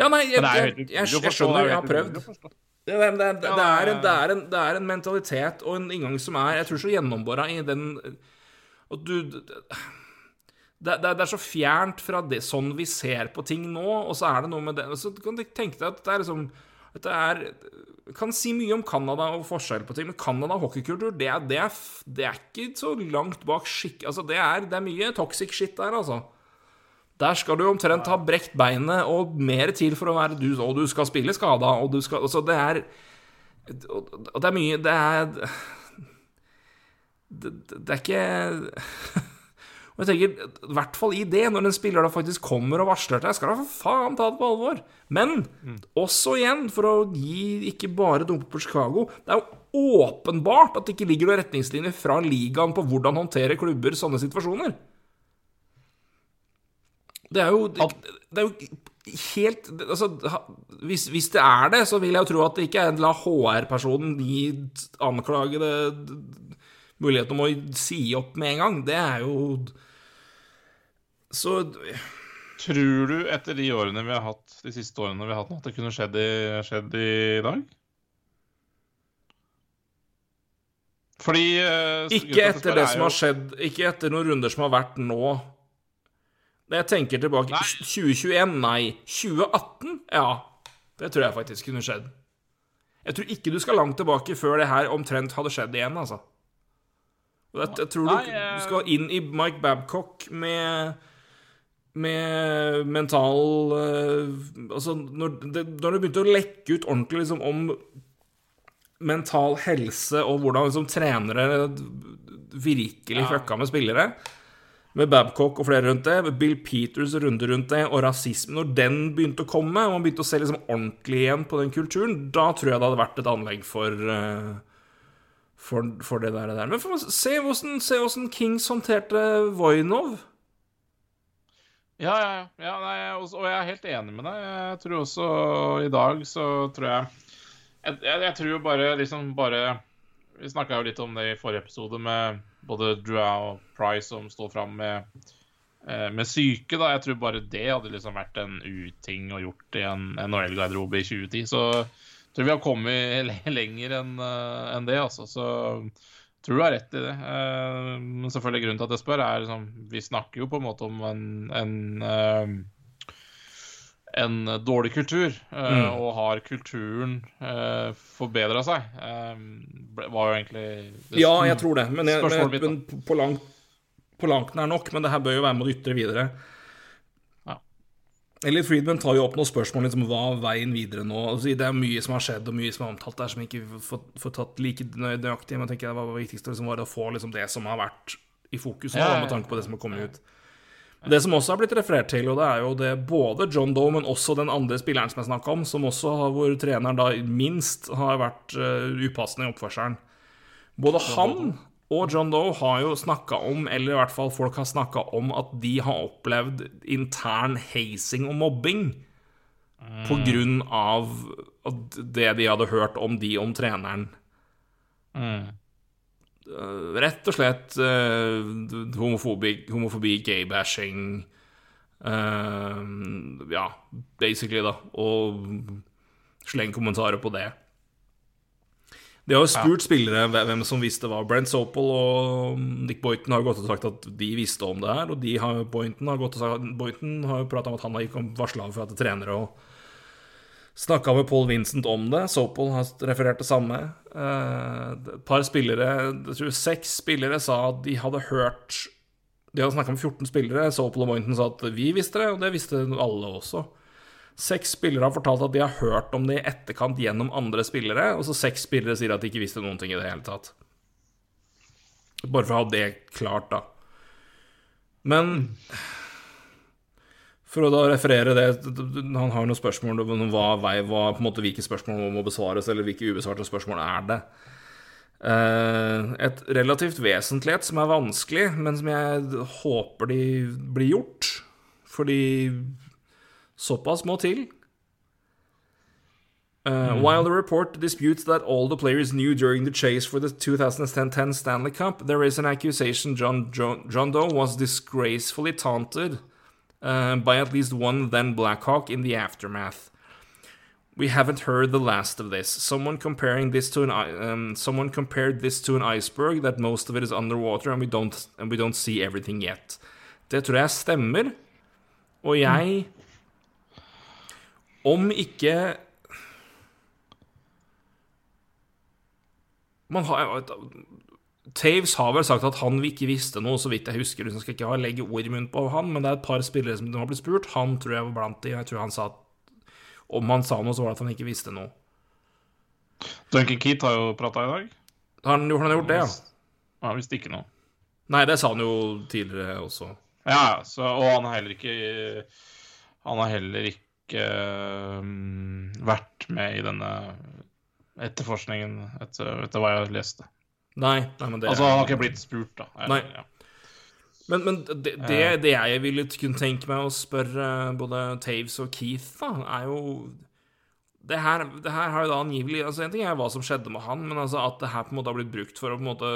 Ja, nei, jeg, jeg, jeg, skjønner, er jeg har prøvd. Det, er- det, det, en, det, ja, ja. en, det en mentalitet og en inngang som er Jeg tror så gjennombora i den Og du det, det, er så fjernt fra det sånn vi ser på ting nå, og så er det noe med det Så kan du tenke deg at det er liksom at det er kan si mye om Canada og forskjell på ting, men Canada hockeykultur, det det, det er ikke så langt bak skikk... Altså, det er, det er mye toxic shit der, altså. Der skal du omtrent ha brekt beinet og mer til for å være du, og du skal spille skada, og du skal Altså, det er Og det er mye Det er Det, det er ikke Og jeg tenker, i hvert fall i det, når en spiller da faktisk kommer og varsler deg, skal du for faen ta det på alvor. Men også igjen, for å gi ikke bare dumpe på Chicago Det er jo åpenbart at det ikke ligger noen retningslinjer fra ligaen på hvordan håndtere klubber sånne situasjoner. Det er jo, det, det er jo helt altså, hvis, hvis det er det, så vil jeg jo tro at det ikke er en la HR-personen gi anklagede muligheten om å si opp med en gang. Det er jo Så Tror du etter de årene vi har hatt De siste årene vi har hatt nå, at det kunne skjedd i, skjedd i dag? Fordi eh, Ikke etter det som jo- har skjedd Ikke etter noen runder som har vært nå. Når jeg tenker tilbake Nei. 2021, nei. 2018, ja. Det tror jeg faktisk kunne skjedd. Jeg tror ikke du skal langt tilbake før det her omtrent hadde skjedd igjen, altså. Og Jeg, tror Nei, du, jeg- du skal inn i Mike Babcock med med mental eh, Altså, når det, når det begynte å lekke ut ordentlig liksom, om mental helse og hvordan liksom, trenere virkelig Ja. fucka med spillere, med Babcock og flere rundt det, med Bill Peters runde rundt det, og rasisme Når den begynte å komme, og man begynte å se liksom ordentlig igjen på den kulturen, da tror jeg det hadde vært et anlegg for eh, for, for det der. Men for, se hvordan se hvordan Kings håndterte Voinov. Ja, ja, ja. nei, også, og jeg er helt enig med deg. Jeg tror også i dag så tror jeg Jeg, jeg, jeg tror jo bare liksom bare Vi snakka jo litt om det i forrige episode med både Drew og Price som står fram med eh, med syke, da. Jeg tror bare det hadde liksom vært en uting å gjort i en NHL-garderobe i 2010. Så jeg tror vi har kommet lenger enn en det, altså. Så jeg tror du har rett i det. Eh, Men selvfølgelig grunnen til at jeg spør, er liksom Vi snakker jo på en måte om en, en eh, en dårlig kultur, eh, Mm. og har kulturen uh, forbedra seg? Eh, var jo egentlig Ja, jeg tror det, men, jeg, men, mitt, men på, langt, på langt nær nok. Men det her bør jo være med å ytre videre. Ja. Elliot Friedman tar jo opp noen spørsmål liksom, hva er veien videre nå. Altså, det er mye som har skjedd, og mye som er omtalt der, som ikke får, tatt like nø- nøyaktig. Men jeg tenker det var viktigste liksom, var å få liksom, det som har vært i fokus ja, ja. med tanke på det som har kommet ut. Det som også har blitt referert til, og det er jo det både John Doe, men også den andre spilleren som jeg snakka om, som også har hvor treneren da minst har vært uh, upassende i oppførselen. Både han og John Doe har jo snakka om, eller i hvert fall folk har snakka om, at de har opplevd intern hazing og mobbing på grunn av det de hadde hørt om de om treneren. Mm. Eh, rett og slett eh, homofobi, homofobi gay-bashing eh, Ja, basically, da. Og sleng kommentarer på det. De har jo spurt spillere hvem som visste hva. Brent Sopel og Nick Boynton har gått og sagt at de visste om det her. Og de har, Boynton har gått og sagt Boynton har prata om at han har ikke varsla for at trenere og Snakka med Paul Vincent om det. Sopol har referert det samme. Eh, Et par spillere, jeg tror seks spillere, sa at de hadde hørt De hadde snakka med 14 spillere. Sopol og Boynton sa at vi visste det, og det visste alle også. Seks spillere har fortalt at de har hørt om det i etterkant gjennom andre spillere, og så seks spillere sier at de ikke visste noen ting i det hele tatt. Bare for å ha det klart, da. Men for å da referere det Han har noen spørsmål om hva, vei, hva, på en måte, hvilke spørsmål må besvares, eller hvilke ubesvarte spørsmål er det. Eh, et relativt vesentlighet som er vanskelig, men som jeg håper de blir gjort. Fordi såpass må til. Uh, While the report disputes that all the players knew during the chase for the 2010 Stanley Cup, there is an accusation John, John, John Doe was disgracefully taunted uh, by at least one then Blackhawk in the aftermath. We haven't heard the last of this. Someone comparing this to an um, someone compared this to an iceberg that most of it is underwater and we don't and we don't see everything yet. Det tror jeg stemmer. Og jeg Om ikke man har, Taves har vel sagt at han ikke visste noe, så vidt jeg husker. Liksom skal ikke legge ord i munnen på han, men det er et par spillere som har blitt spurt. Han tror jeg var blant de, og jeg tror han sa at om han sa noe, så var det at han ikke visste noe. Duncan Keat har jo prata i dag. Har han, han har gjort det, ja? Han visste ikke noe. Nei, det sa han jo tidligere også. Ja, så, og han har heller ikke Han har heller ikke um, vært med i denne etterforskningen, etter, etter hva jeg leste. Nei, nei men det Altså, han har ikke blitt spurt, da. Jeg, Nei. Ja. Men, men det, det, det jeg ville kunne tenke meg å spørre både Taves og Keith, da, er jo det her, det her har jo da angivelig altså En ting er hva som skjedde med han, men altså at det her på en måte har blitt brukt for å på en måte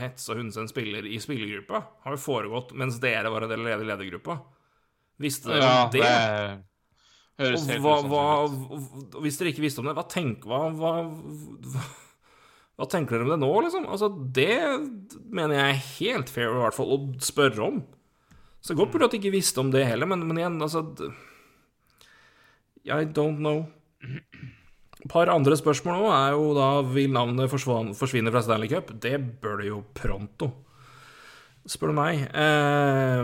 hetse og hunse en spiller i spillergruppa, har jo foregått mens dere var en del av ledergruppa. Visste dere ja, det? det høres Og helt hva, usannsynlig hva, hvis dere ikke visste om det, hva, tenk, hva, hva, hva, tenker dere om det nå, liksom? Altså, det mener jeg er helt fair i hvert fall å spørre om. Så det godt burde at de ikke visste om det heller, men, men igjen, altså I don't know. Et par andre spørsmål nå er jo da Vil navnet forsvinne fra Stanley Cup? Det bør det jo pronto, spør du meg. Eh,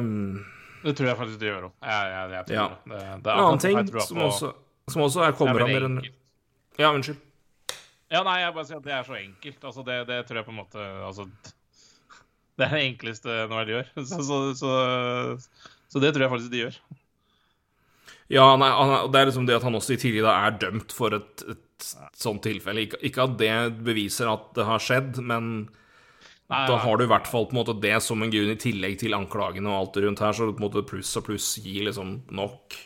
Det tror jeg faktisk de gjør òg. Jeg, jeg, jeg tror Ja. det. det, det er en annen ting som også, som også er er kommer an. Ja, unnskyld. Ja, nei, jeg bare sier at det er så enkelt. Altså, det, det tror jeg på en måte Altså Det er det enkleste NHL gjør. Så, så, så, så det tror jeg faktisk de gjør. Ja, nei, han det er liksom det at han også i tidligere er dømt for et, et sånt tilfelle. Ikke, ikke at det beviser at det har skjedd, men Nei, da har du i hvert fall på en måte det som en grunn i tillegg til anklagene og alt rundt her, så på en måte pluss og pluss gir liksom nok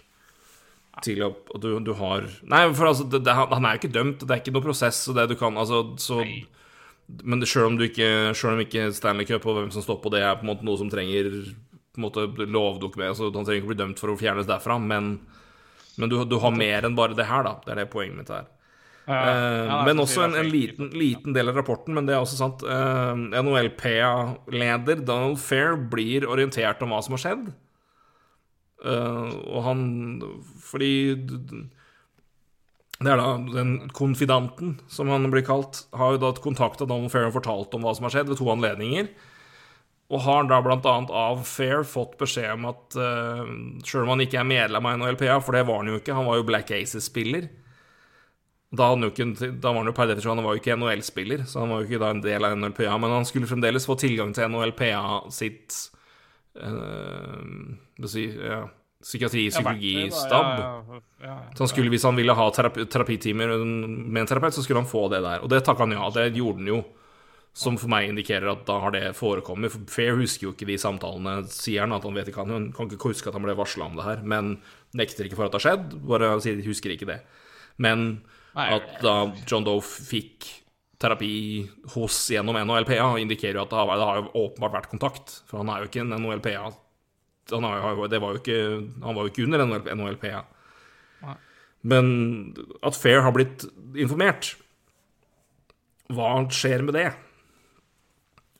til at du, du har Nei, for altså, det, det, han er jo ikke dømt, det er ikke noe prosess, så det du kan Altså, så Men sjøl om om ikke Stanley Cup og hvem som står på det, er på en måte noe som trenger på en måte lovdokument altså, Han trenger ikke bli dømt for å fjernes derfra, men, men du, du har mer enn bare det her, da. Det er det poenget mitt her. Ja, Eh, ja, men også en, en liten, liten del av rapporten, men det er også sant. Uh, NHLPA-leder Donald Fair blir orientert om hva som har skjedd. Eh, og han Fordi Det er da den konfidanten, som han blir kalt, har jo da kontakta Donald Fair og fortalt om hva som har skjedd, ved to anledninger. Og har da annet av Fair fått beskjed om at uh, sjøl om han ikke er medlem av NHLPA, for det var han jo ikke, han var jo Black Aces-spiller da, ikke, da var han jo per definisjon han var jo ikke NHL-spiller, så han var jo ikke da en del av NHLPA, men han skulle fremdeles få tilgang til NHLPA sitt uh, ja, Psykiatri, psykologistab. Ja, ja, ja, ja. Så han skulle, hvis han ville ha terapi, terapitimer med en terapeut, så skulle han få det der. Og det takka han ja. Det gjorde han jo. Som for meg indikerer at da har det forekommet. For Fair husker jo ikke de samtalene, sier han. At han vet ikke, han kan ikke huske at han ble varsla om det her. Men nekter ikke for at det har skjedd. Bare sier de husker ikke det. Men at da John Doe fikk terapi hos gjennom NHLPA, indikerer jo at det har, det har åpenbart vært kontakt. For han er jo ikke en NHLPA han, har, det var jo ikke, han var jo ikke under NHL NHLPA. Ja. Men at Fair har blitt informert, hva skjer med det?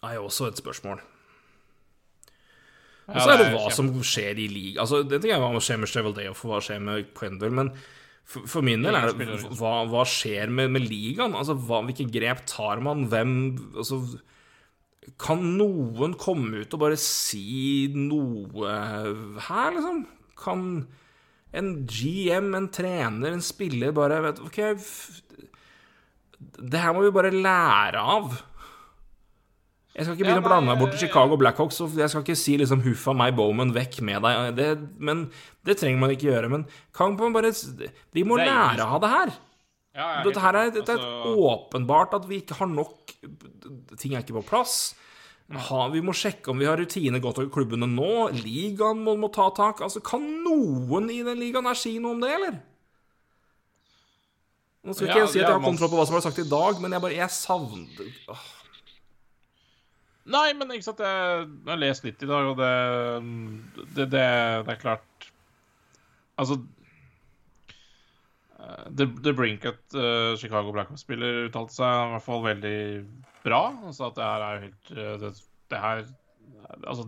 er jo også et spørsmål. Og så er det hva som skjer i liga. Altså, det tenker jeg hva skjer med Chevaldeoff og hva skjer med Quendel, men for, for min del er det hva, hva skjer med, med ligaen? Altså, hva, hvilke grep tar man? Hvem Altså Kan noen komme ut og bare si noe her, liksom? Kan en GM, en trener, en spiller bare vet, OK, det her må vi bare lære av. Jeg skal ikke begynne Ja, å blande meg bort til Chicago Blackhawks, Og jeg skal ikke si liksom 'huffa meg, Bowman, vekk med deg'. Det, men det trenger man ikke gjøre. Men kan man bare Vi må lære av det her. Ja, Dette her er, dette er Altså, åpenbart at vi ikke har nok Ting er ikke på plass. Ha, vi må sjekke om vi har rutine godt nok i klubbene nå. Ligaen må, må ta tak. Altså, Kan noen i den ligaen her si noe om det, eller? Nå skal ikke Ja, jeg si at jeg har kontroll på hva som er sagt i dag, men jeg bare Jeg savner Åh, Nei, men ikke sant, jeg, jeg har lest litt i dag, og det Det, det, det er klart Altså The, The Brinket, uh, Chicago Blackhawks-spiller, uttalte seg i hvert fall veldig bra. Han sa at det her er jo helt eh, det, det her Altså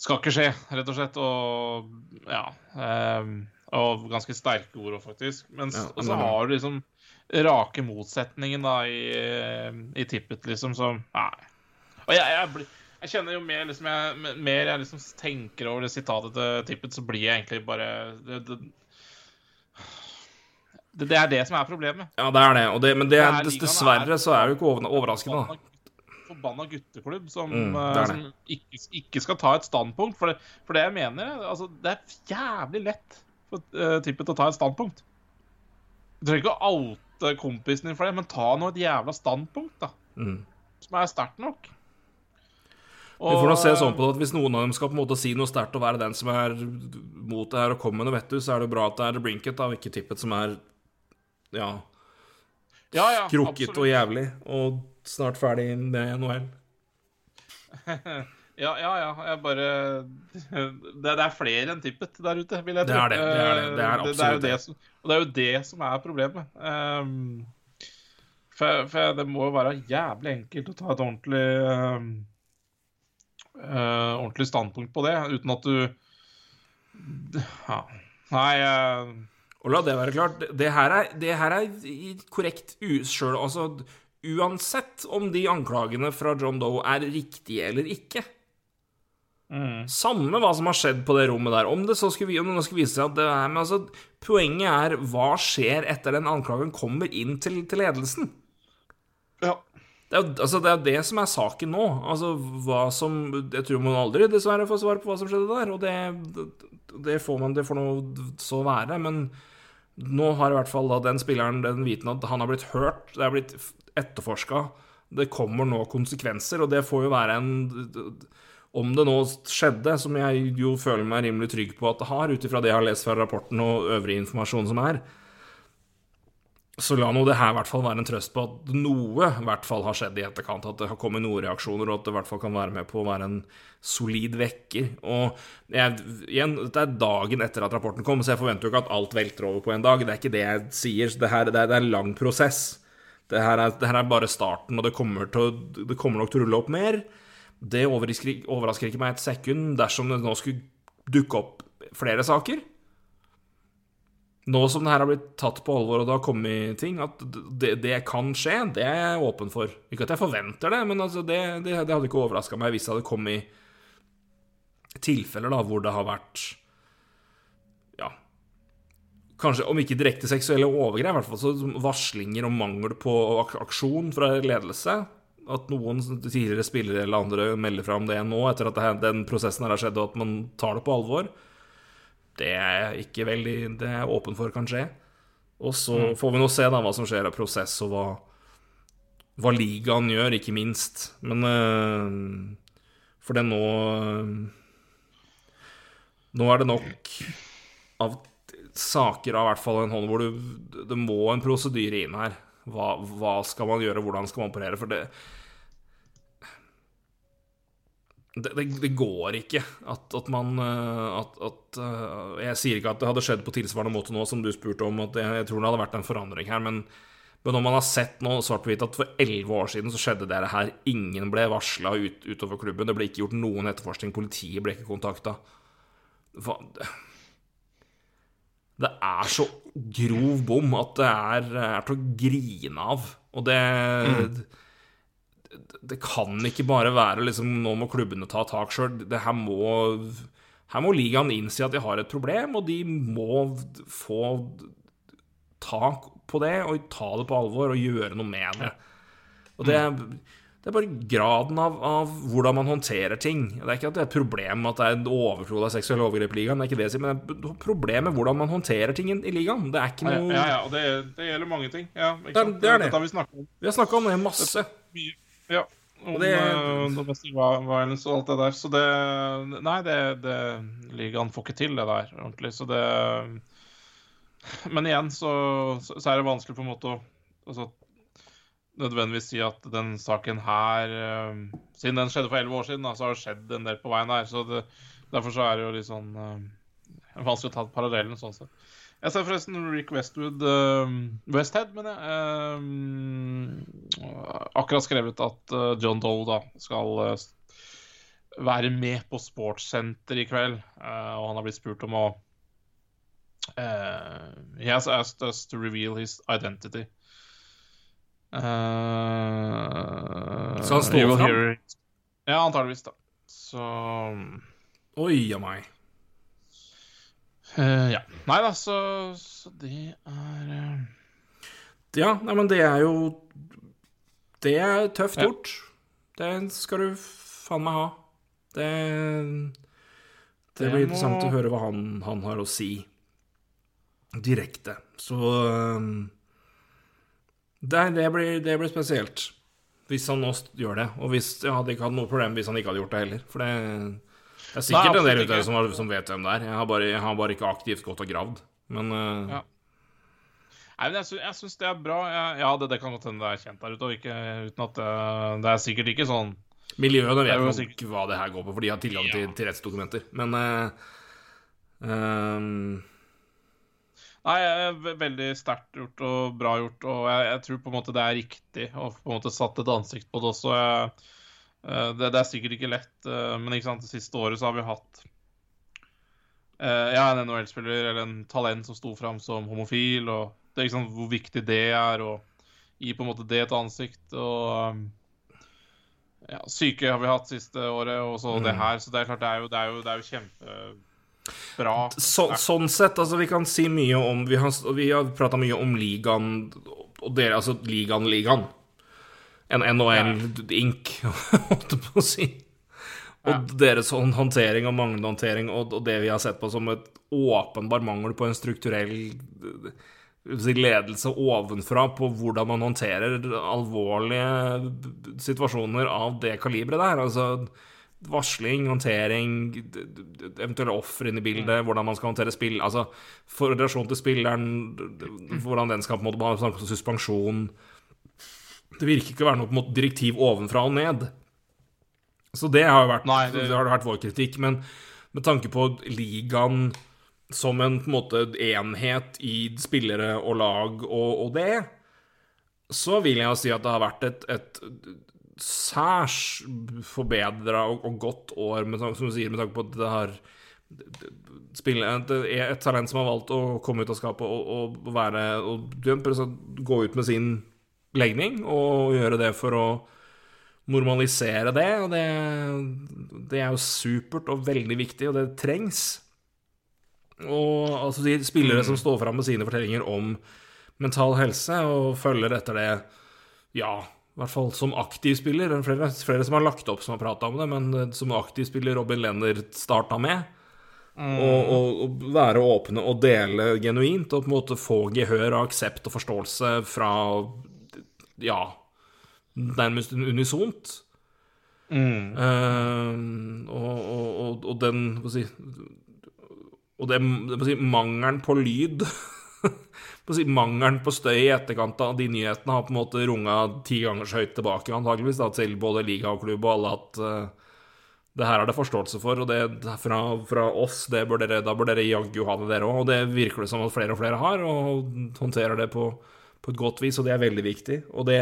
Skal ikke skje, rett og slett. Og ja. Um, og ganske sterke ord òg, faktisk. Men Ja, så har du liksom rake motsetningen da i, i tippet, liksom, som Nei. Og jeg, jeg, jeg kjenner jo mer liksom jeg, mer jeg liksom tenker over det sitatet til tippet, så blir jeg egentlig bare det, det, det, det er det som er problemet. Ja, det er det. Og det men det, Det er dessverre er- så er det jo ikke overraskende, da. Forbanna- gutteklubb som, Mm, det eh, er som ikke, ikke skal ta et standpunkt. For det, for det jeg mener altså, Det er jævlig lett for uh, tippet å ta et standpunkt. Du trenger ikke å oute kompisen din for det, men ta nå et jævla standpunkt, da. Mm. Som er sterkt nok. Vi får nå se sånn på det at Hvis noen av dem skal på en måte si noe sterkt og være den som er mot det her og komme med noe vettus, så er det bra at det er Brinket, da, og ikke Tippet, som er ja, ja, ja, krukket og jævlig, og snart ferdig med NHL. Ja, ja, ja. Jeg bare det, det er flere enn tippet der ute, vil jeg Det tro. det, det er det. Det er Eh, det, er det som, og det er jo det som er problemet. Um, for, for det må jo være jævlig enkelt å ta et ordentlig um, uh, ordentlig standpunkt på det, uten at du ja. Nei eh, Og la det være klart, det- her er, det her er korrekt sjøl Altså, uansett om de anklagene fra John Doe er riktige eller ikke mm. Samme hva som har skjedd på det rommet der. Om det så skulle, vi- om det skulle vise seg at det er Men altså, poenget er hva skjer etter den anklagen kommer inn til, til ledelsen? Ja. Det er, jo, altså, det er det som er saken nå. Altså, hva som Jeg tror man aldri dessverre får svar på hva som skjedde der, og det, det får man Det får nå så være, men nå har i hvert fall da den spilleren den viten at han har blitt hørt, det er blitt etterforska, det kommer nå konsekvenser, og det får jo være en Om det nå skjedde, som jeg jo føler meg rimelig trygg på at det har, ut ifra det jeg har lest fra rapporten og øvrig informasjon som er, så la nå det her i hvert fall være en trøst på at noe i hvert fall har skjedd i etterkant. At det har kommet noen reaksjoner, og at det i hvert fall kan være med på å være en solid vekker. Og jeg, igjen, dette er dagen etter at rapporten kom, så jeg forventer jo ikke at alt velter over på en dag. Det er ikke det jeg sier. Det, her, det, er, det er en lang prosess. Det her, er, det her er bare starten, og det kommer, til, det kommer nok til å rulle opp mer. Det overrasker ikke meg et sekund dersom det nå skulle dukke opp flere saker nå som det her har blitt tatt på alvor og det har kommet ting, at det, det kan skje, det er jeg åpen for. Ikke at jeg forventer det, men altså det, det, det hadde ikke overraska meg hvis det hadde kommet tilfeller da, hvor det har vært Ja Kanskje, om ikke direkte seksuelle overgrep, i hvert fall så varslinger om mangel på aksjon fra ledelse. At noen tidligere spillere eller andre melder fra om det nå, etter at den prosessen her har skjedd, og at man tar det på alvor. Det er jeg ikke veldig Det er jeg åpen for kan skje. Og så får vi nå se da hva som skjer av prosess, og hva, hva ligaen gjør, ikke minst. Men øh, For det nå øh, Nå er det nok av saker av hvert fall en hånd hvor du Det må en prosedyre inn her. Hva, hva skal man gjøre, hvordan skal man operere? For det det, det, det går ikke at, at man øh, at, at, øh, Jeg sier ikke at det hadde skjedd på tilsvarende måte nå som du spurte om, at jeg, jeg tror det hadde vært en forandring her, men, men når man har sett nå svart på hvitt at for elleve år siden så skjedde det her, ingen ble varsla ut, utover klubben, det ble ikke gjort noen etterforskning, politiet ble ikke kontakta Det er så grov bom at det er, er til å grine av. Og det det kan ikke bare være liksom Nå må klubbene ta tak sjøl. Her må, her må ligaen innse at de har et problem, og de må få tak på det og ta det på alvor og gjøre noe med det. Og det Det er bare graden av, av hvordan man håndterer ting. Det er ikke at det er et problem at det er en overflod av seksuelle overgrep i ligaen, det er ikke det jeg sier, men det er et problem med hvordan man håndterer ting i ligaen. Det er ikke noe ja, ja og det, det gjelder mange ting. Ja, Det er- det er det. Vi Vi har snakka om det masse. mye. Ja. Om det- domestic violence og alt det der. Så det Nei, det, det ligaen får ikke til, det der ordentlig. Så det Men igjen så, så så er det vanskelig på en måte å altså, nødvendigvis si at den saken her eh, Siden den skjedde for elleve år siden, da, så har det skjedd en del på veien her. Så det, derfor så er det jo litt sånn eh, vanskelig å ta parallellen sånn sett. Jeg ser forresten Rick Westwood uh, Westhead, mener jeg. Uh, akkurat skrevet at eh, John Doe da skal uh, være med på Sportssenter i kveld. eh, og han har blitt spurt om å eh, He has asked us to reveal his identity. Så han står fram? Ja, antageligvis, da. Så Oi a meg. Eh, Ja. Nei da, så, så det er uh... Ja, nei, men det er jo Det er tøft Ja. gjort. Det skal du faen meg ha. Det Det Det blir må- interessant å høre hva han, han har å si direkte. Så øhm, det, det, blir, det blir spesielt. Hvis han nå gjør det. Og hvis, jeg hadde ikke hatt noe problem hvis han ikke hadde gjort det heller. For det, det er sikkert Nei, en del ute der som, har- som vet hvem det er. Jeg har bare, jeg har bare ikke aktivt gått og gravd. Men uh... Ja. Nei, men jeg, jeg syns det er bra. Jeg, ja, det, det kan godt hende det er kjent der ute, ikke, uten at det, det er sikkert ikke sånn Miljøene vet jo nok sikkert- hva det her går på, for de har tilgang til, Ja. til rettsdokumenter. Men uh, um... Nei, veldig sterkt gjort og bra gjort, og jeg, jeg tror på en måte det er riktig å på en måte satt et ansikt på det også. Jeg, eh, det, det er sikkert ikke lett, eh, men ikke sant, det siste året så har vi hatt eh, ja, en NHL-spiller eller en talent som sto fram som homofil, og det er ikke sant hvor viktig det er å gi på en måte det et ansikt. og ja, Syke har vi hatt siste året, og så det Mm. her. Så det er klart, det er jo, det er jo, det er jo kjempebra. så, sånn sett, altså, vi kan si mye om Vi har, vi har prata mye om ligaen og dere, altså ligaen, ligaen. En NHL Inc., holdt jeg på å si. Og Ja. deres hånd- håndtering og manglende håndtering, og, det vi har sett på som et åpenbar mangel på en strukturell eh, ledelse ovenfra på hvordan man håndterer alvorlige situasjoner av det kaliberet der. Altså varsling, håndtering, eventuelle ofre inn i bildet, hvordan man skal håndtere spill Altså for relasjon til spilleren, d- hvordan den skal på en måte behandles, om suspensjon Det virker ikke å være noe på en måte direktiv ovenfra og ned. Så det har jo vært, Nei, det... det- har vært vår kritikk. Men med tanke på ligaen som en på en måte enhet i spillere og lag og, og det, så vil jeg si at det har vært et, et særs forbedra og, og godt år, med, som du sier, med tanke på at det har spille, det er et talent som har valgt å komme ut av skapet og, og være og gå ut med sin legning og gjøre det for å normalisere det. Og det, det er jo supert og veldig viktig, og det trengs. Og altså de spillere som står fram med sine fortellinger om mental helse, og følger etter det, ja, i hvert fall som aktiv spiller. Det er flere, flere som har lagt opp som har prata om det, men eh, som aktiv spiller Robin Lenner starta med. Og, og, og være åpne og dele genuint, og på en måte få gehør og aksept og forståelse fra ja, nærmest unisont. Mm. Uh, og, og, og, den Hva skal jeg si Og det, det si, mangelen på lyd si, Mangelen på støy i etterkant av de nyhetene har på en måte runga ti ganger så høyt tilbake, antageligvis, da, til både liga og klubb og alle, at uh, det her er det forståelse for, og det fra, fra oss, det bør dere, da bør dere jaggu ha det, dere òg. Og det virker det som at flere og flere har, og håndterer det på, på et godt vis, og det er veldig viktig. Og det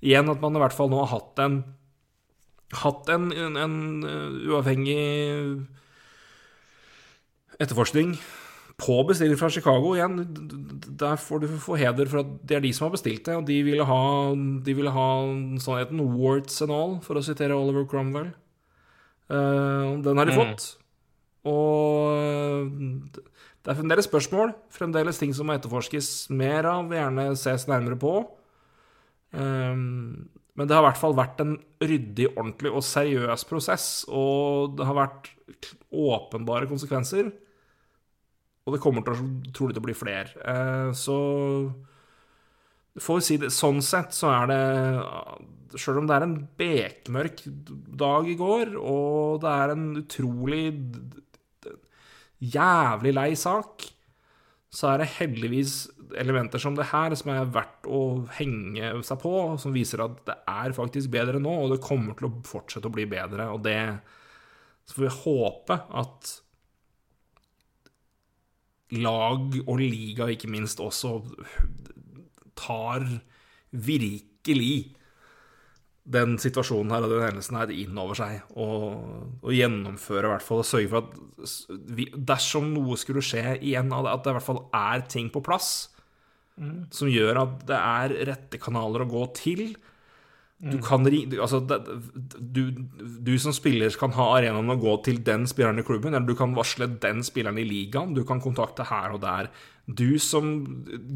igjen at man i hvert fall nå har hatt en hatt en, en, en uh, uavhengig etterforskning på bestilling fra Chicago igjen. Der får du få heder for at det er de som har bestilt det, og de ville ha, de ville ha sannheten warts and all, for å sitere Oliver Cromwell. Uh, den har de Mm. fått. Og eh, det er fremdeles spørsmål, fremdeles ting som må etterforskes mer av, gjerne ses nærmere på. Um, Men det har i hvert fall vært en ryddig, ordentlig og seriøs prosess, og det har vært åpenbare konsekvenser. Og det kommer til å trolig til å bli flere. Uh, så får vi si det sånn sett, så er det Sjøl om det er en bekmørk dag i går, og det er en utrolig jævlig lei sak, så er det heldigvis elementer som det her som er verdt å henge seg på, som viser at det er faktisk bedre nå, og det kommer til å fortsette å bli bedre. Og det Så får vi håpe at lag og liga, ikke minst, også tar virkelig den situasjonen her og den hendelsen her inn over seg, og, og gjennomføre i hvert fall, og sørge for at vi, dersom noe skulle skje igjen, at det i hvert fall er ting på plass mm. som gjør at det er rette kanaler å gå til. Du kan altså, du, du, som spiller kan ha arenaen å gå til den spilleren i klubben, eller du kan varsle den spilleren i ligaen. Du kan kontakte her og der. Du som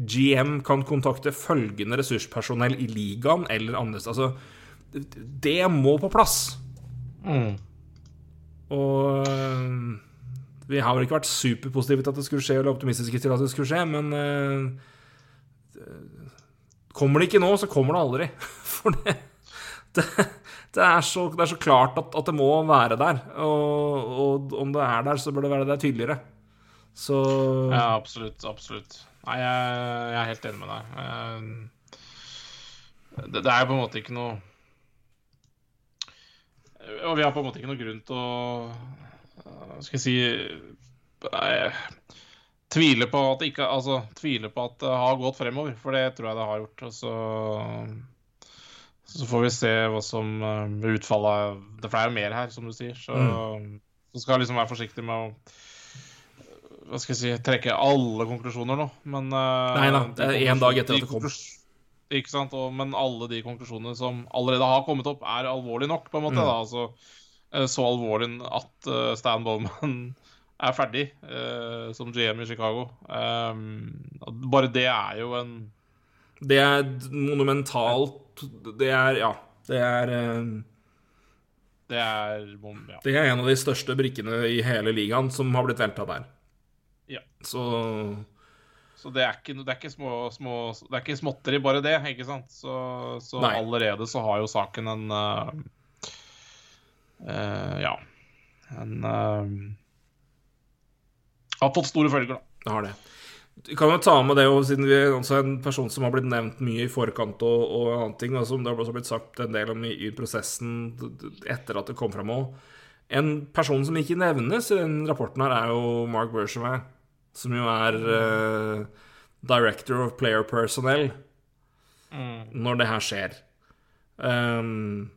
GM kan kontakte følgende ressurspersonell i ligaen eller andre steder. Altså, det må på plass. Mm. Og vi har vel ikke vært superpositive til at det skulle skje, eller optimistiske til at det skulle skje, men uh, Kommer det ikke nå, så kommer det aldri. For det det, det, er, så, det er, så, klart at, at, det må være der. Og, og, om det er der, så bør det være der tydeligere. Så Ja, absolutt. Absolutt. Nei, jeg, jeg er helt enig med deg. Det, det, er på en måte ikke noe Og vi har på en måte ikke noe grunn til å Skal jeg si nei, Tvile på at ikke Altså, tvile på at det har gått fremover, for det tror jeg det har gjort. Og så så får vi se hva som blir eh, utfallet av det. For det er jo mer her, som du sier. Så, mm. så skal jeg liksom være forsiktig med å hva skal jeg si, trekke alle konklusjoner nå. Men uh, Nei da, det er én dag etter at det kom. Ikke sant? Og, men alle de konklusjonene som allerede har kommet opp, er alvorlige nok, på en måte. Mm. da, altså eh, Så alvorlig at uh, Stan Bowman er ferdig uh, som GM i Chicago. Um, bare det er jo en Det er monumentalt det er Ja. Det er eh, Det er ja. Det er en av de største brikkene i hele ligaen som har blitt velta der. Ja. Så Så det er ikke, det er ikke, små, små, det er ikke småtteri, bare det, ikke sant? Så, så allerede så har jo saken en uh, uh, Ja. En uh, Har fått store følger, da. Det har det. Vi kan jo ta med det, siden vi er en person som har blitt nevnt mye i forkant og, og annet ting, og som det har også blitt sagt en del om i, i prosessen etter at det kom fram òg. En person som ikke nevnes i den rapporten her, er jo Mark Bergevin, som jo er uh, director of player personnel mm. når det her skjer. Um,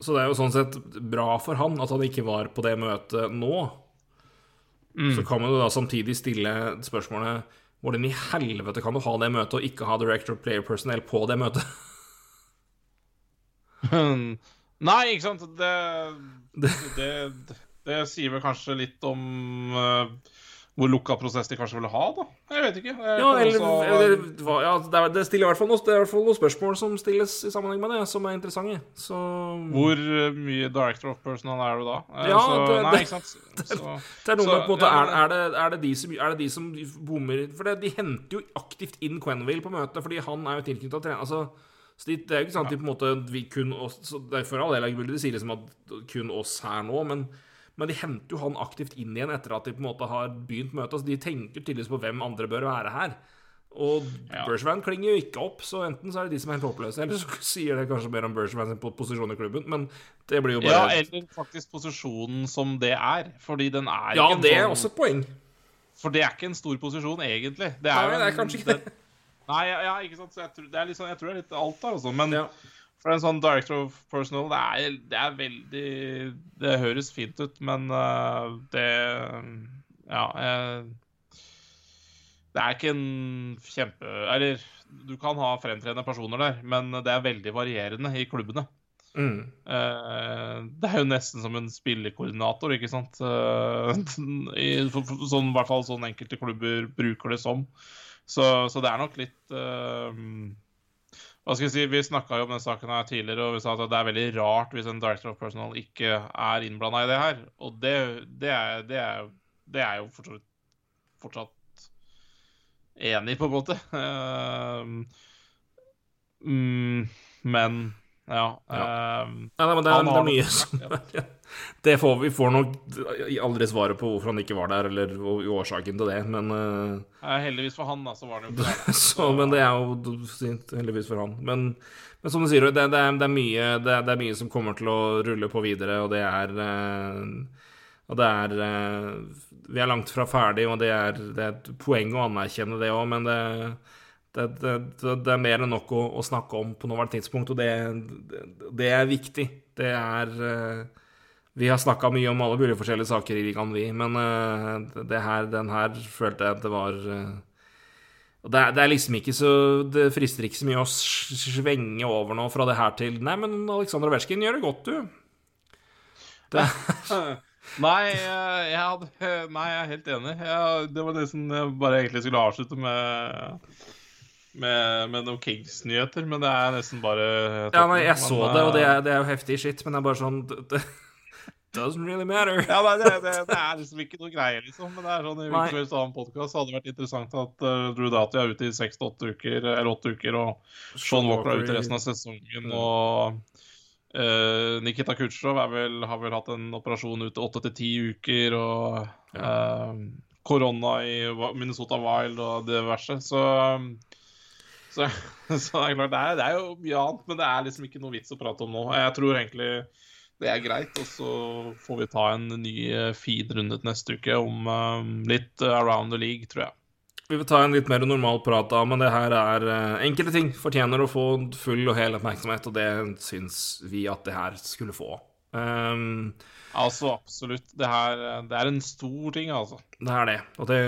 så det er jo sånn sett bra for han at han ikke var på det møtet nå. Mm. Så kan man jo da samtidig stille spørsmålet hvordan i helvete kan du ha det møtet og ikke ha director of player personnel på det møtet? Nei, ikke sant. Det, det, det, det, sier vel kanskje litt om uh, hvor lukka prosess de kanskje ville ha, da. Jeg vet ikke. Jeg ja, eller, også... eller ja, det, det, stiller i hvert fall noe, det er i hvert fall noen spørsmål som stilles i sammenheng med det, som er interessante. Så... Hvor eh, mye director of personal er du da? Eh, ja, så, det, nei, ikke sant. Så, det, er noe med på en måte er, er, det, er, det de som, er det de som bommer For de henter jo aktivt inn Quenville på møtet, fordi han er jo tilknyttet trener. Altså, så det, er jo ikke sant ja. de på en måte vi kun oss, så det er For all del er det de sier liksom at kun oss her nå, men men de henter jo han aktivt inn igjen etter at de på en måte har begynt møtet. Altså, de tenker tydeligvis på hvem andre bør være her. Og ja. Bergevin klinger jo ikke opp, så enten så er det de som er helt håpløse, eller så sier det kanskje mer om Bergevin sin posisjon i klubben, men det blir jo bare Ja, eller faktisk posisjonen som det er, fordi den er ja, det er sånn... også et poeng. For det er ikke en stor posisjon, egentlig. Det er, Nei, det er kanskje ikke det. Nei, ja, ikke sant. Så jeg tror, det er litt sånn, jeg tror det er litt alt der, altså. Men ja. For en sånn director of personal, det er, det er veldig Det høres fint ut, men uh, det Ja. Uh, det er ikke en kjempe Eller du kan ha fremtredende personer der, men det er veldig varierende i klubbene. Mm. Uh, det er jo nesten som en spillekoordinator, ikke sant? I, for, for, sånn, hvert fall sånn enkelte klubber bruker det som. Så, så det er nok litt hva skal jeg si, Vi snakka jo om den saken her tidligere, og vi sa at det er veldig rart hvis en director of personal ikke er innblanda i det her. Og det, det, er, det, er, det er jo fortsatt, fortsatt enig på en måte. Uh, mm, men ja. Ja. Nei, nei, men det er, det er mye som Det får vi får nok aldri svaret på hvorfor han ikke var der, eller årsaken til det, men uh, heldigvis for han, da, så var det jo ikke det. Så, men det er jo sint, heldigvis for han. Men, men som du sier, det, det, er, det, er mye, det, er, det er mye som kommer til å rulle på videre, og det er uh, Og det er eh, Vi er langt fra ferdig, og det er, det er et poeng å anerkjenne det òg, men det, det, det, det er mer enn nok å, å snakke om på nåværende tidspunkt, og det, det, er viktig. Det er eh, Vi har snakka mye om alle mulige forskjellige saker i ligaen, vi, men eh, her, den her følte jeg at det var eh, det er, det er liksom ikke så Det frister ikke så mye å svenge over nå fra det her til Nei, men Aleksandr Ovetsjkin gjør det godt, du. Det, Nei, jeg hadde, nei, jeg er helt enig. Jeg, det var det som jeg bare egentlig skulle avslutte med med, med noen Kings-nyheter, men det er nesten bare ja, nei, jeg så det, og det eh, er, det er jo heftig shit, men det er bare sånn det, det Doesn't really matter. Ja, nei, det, det, det er liksom ikke noe greie, liksom. Men det er sånn, i hvilken som annen podkast hadde det vært interessant at uh, Drew Doughty er ute i seks til åtte uker, eller åtte uker, og Sean Walker er ute resten av sesongen, og uh, Nikita Kutsjov er vel, har vel hatt en operasjon ute åtte til ti uker, og uh, korona i Minnesota Wild og diverse. Så, um, så, så det er klart, det er, det er jo mye annet, men det er liksom ikke noe vits å prate om nå. Jeg tror egentlig det er greit, og så får vi ta en ny eh, feed rundet neste uke om um, litt around the league, tror jeg. Vi vil ta en litt mer normal prat da, men det her er eh, enkelte ting fortjener å få full og hel oppmerksomhet, og det syns vi at det her skulle få. Um, Altså, absolutt. Det her det er en stor ting, altså. Det er det. Og det,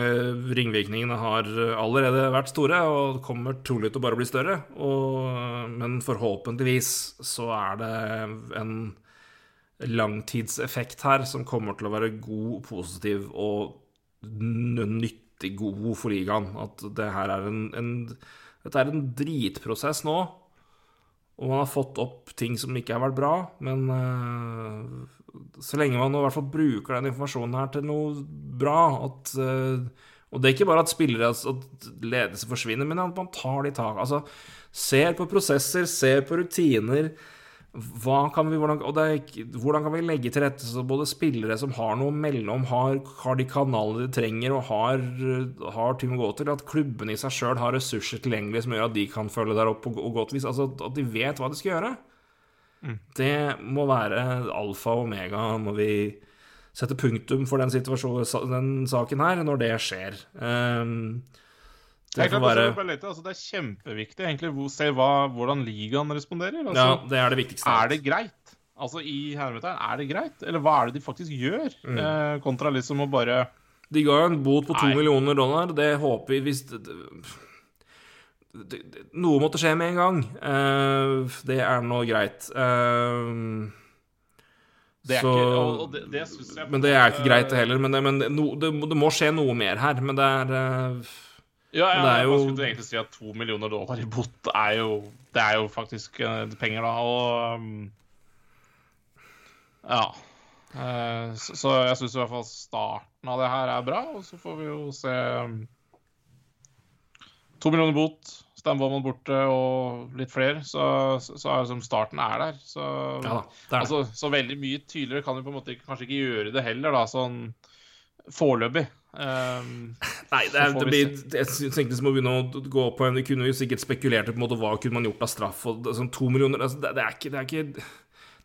ringvirkningene har allerede vært store, og kommer trolig til å bare bli større. Og, men forhåpentligvis så er det en langtidseffekt her som kommer til å være god, positiv og nyttig god for ligaen. At det her er en, en Dette er en dritprosess nå. Og man har fått opp ting som ikke har vært bra, men uh, så lenge man i hvert fall bruker den informasjonen her til noe bra at, uh, Og det er ikke bare at spillere at ledelse forsvinner, men at man tar de tak. Altså, ser på prosesser, ser på rutiner. Kan vi, hvordan, er, hvordan kan vi legge til rette så både spillere som har noe mellom, har, har de kanalene de trenger og har, har ting å gå til, at klubbene i seg sjøl har ressurser tilgjengelig som gjør at de kan følge der opp på go- godt vis. Altså at de vet hva de skal gjøre. Det må være alfa og omega når vi setter punktum for den, den saken her, når det skjer. Um, det Jeg får bare litt, altså, det er kjempeviktig egentlig å se hva, hvordan ligaen responderer. Altså, Ja, det er det viktigste. Er det greit? Altså i hermetegn, er det greit? Eller hva er det de faktisk gjør? Mm. Eh, kontra liksom å bare De ga jo en bot på to millioner dollar. Det håper vi hvis det, det, det, Noe måtte skje med en gang. Eh, det er nå greit. Eh, Det er så, ikke det, det jeg men det er ikke greit, det heller. Men, det, men det, no, det, det må skje noe mer her. Men det er eh, Ja, ja, det er jo- skulle egentlig si at to millioner dollar i bot er jo Det er jo faktisk eh, penger, da. Og um, Ja. Eh, så, så jeg syns i hvert fall starten av det her er bra, og så får vi jo se um, To millioner bot, Stan borte og litt flere, så, så, så er liksom starten er der. Så, Ja da, det er det. altså, så veldig mye tydeligere kan vi på en måte kanskje ikke gjøre det heller, da, sånn foreløpig. Um, Nei, det, er, det blir, jeg synes vi må begynne å gå på en Vi kunne jo sikkert spekulert på en måte hva kunne man gjort av straff. Og sånn to millioner altså, det, det, er ikke, det, er ikke,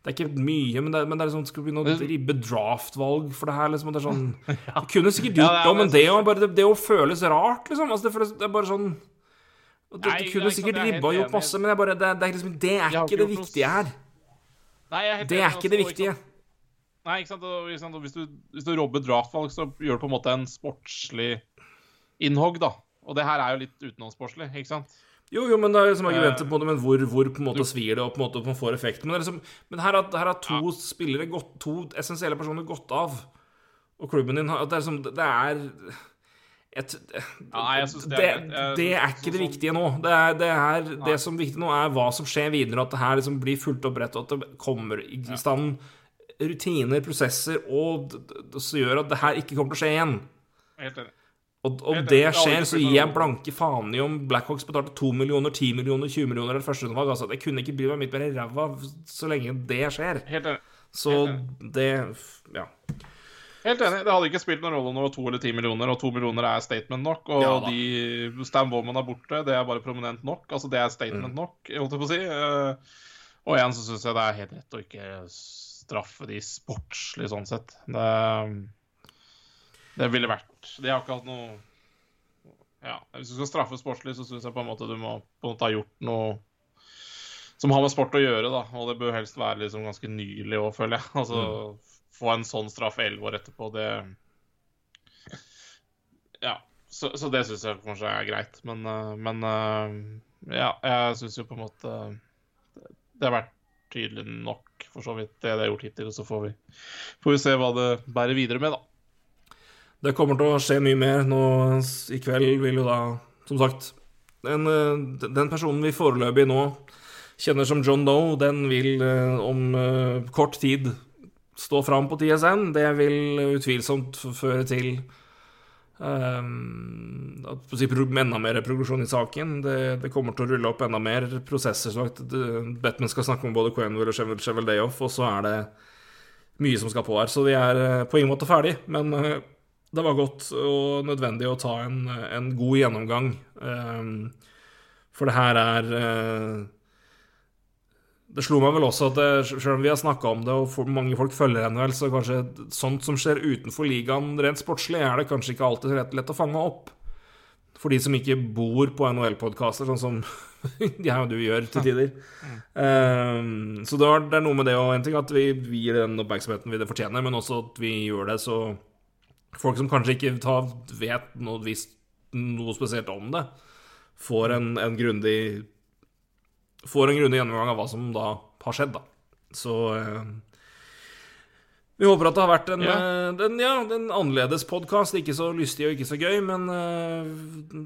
det er ikke mye, men det, men det er liksom, skal vi begynne å ribbe draftvalg for det her? Liksom, det er sånn Vi kunne sikkert Ja, gjort er- det, men det, bare, det, å føles rart, liksom altså, det, føles, det er bare sånn Du, Nei, Du er kunne ikke sikkert er ribba og gjort masse, men det er, bare, det, det er, liksom, det er ikke ikke det viktige her. Nei, er Det er ikke det altså, viktige. sant? Nei, ikke sant? Og, ikke sant? Og hvis, du, hvis du robber draftvalg, så gjør du på en måte en sportslig innhogg, da. Og det her er jo litt utenomsportslig, ikke sant? Jo, jo, men det er liksom argumenter Eh, på det, men hvor, hvor på en måte svir det, og på en måte man får effekt. Men, det er liksom, men her, har, to ja. spillere gått, to essensielle personer gått av, og klubben din har det er liksom Det er et, t- Nei, det det, er. Det er ikke det viktige nå. Det, er, det, er, det som er viktig nå, er hva som skjer videre, at det her liksom blir fulgt opp rett, og at det kommer i stand rutiner, prosesser, og som gjør at det her ikke kommer til å skje igjen. Helt enig. Og om det skjer, så gir jeg blanke faen i om Blackhawks betalte 2 millioner, 10 millioner, 20 millioner eller første rundevalg. Altså, jeg kunne ikke bry meg mitt mer i ræva så lenge det skjer. Helt enig. Så det Ja. Helt enig. Det hadde ikke spilt noen rolle om det var to eller ti millioner, og to millioner er statement nok. Og Ja de Stan Bowman er borte, det er bare prominent nok. Altså, det er statement Mm. nok, holdt jeg på å si. Eh, Og igjen så syns jeg det er helt rett å ikke straffe de sportslig, sånn sett. Det, det ville vært De har ikke hatt noe Ja, hvis du skal straffe sportslig, så syns jeg på en måte du må på en måte ha gjort noe som har med sport å gjøre, da. Og det bør helst være liksom ganske nylig òg, føler jeg. Altså, Få en sånn straff elleve år etterpå, det Ja. Så, så det syns jeg kanskje er greit. Men, eh, men eh, ja, jeg syns jo på en måte Det har vært tydelig nok, for så vidt, det det har gjort hittil. Så får vi, får vi se hva det bærer videre med, da. Det kommer til å skje mye mer. Nå i kveld vil jo da, som sagt Den, eh, den personen vi foreløpig nå kjenner som John Doe, den vil eh, om eh, kort tid stå fram på TSN. Det vil utvilsomt føre til Um, si, enda mer progresjon i saken. Det, det kommer til å rulle opp enda mer prosesser. Batman skal snakke med både Quenville og Chevel- Cheveldayoff, og så er det mye som skal på her. Så vi er eh, på ingen måte ferdig, men eh, det var godt og nødvendig å ta en, en god gjennomgang. Um, for det her er eh, Det slo meg vel også at det, selv om vi har snakka om det, og mange folk følger NHL, så kanskje sånt som skjer utenfor ligaen rent sportslig, er det kanskje ikke alltid så lett, å fange opp. For de som ikke bor på NHL-podkaster, sånn som jeg og du gjør til tider. Um, så det, var, det er noe med det og en ting at vi, vi gir den oppmerksomheten vi det fortjener, men også at vi gjør det så folk som kanskje ikke vet noe, visst, noe spesielt om det, får en, en grundig Får en grundig gjennomgang av hva som da har skjedd, da. Så eh, Vi håper at det har vært en, Ja. eh, den, ja, en annerledes podkast. Ikke så lystig og ikke så gøy, men eh,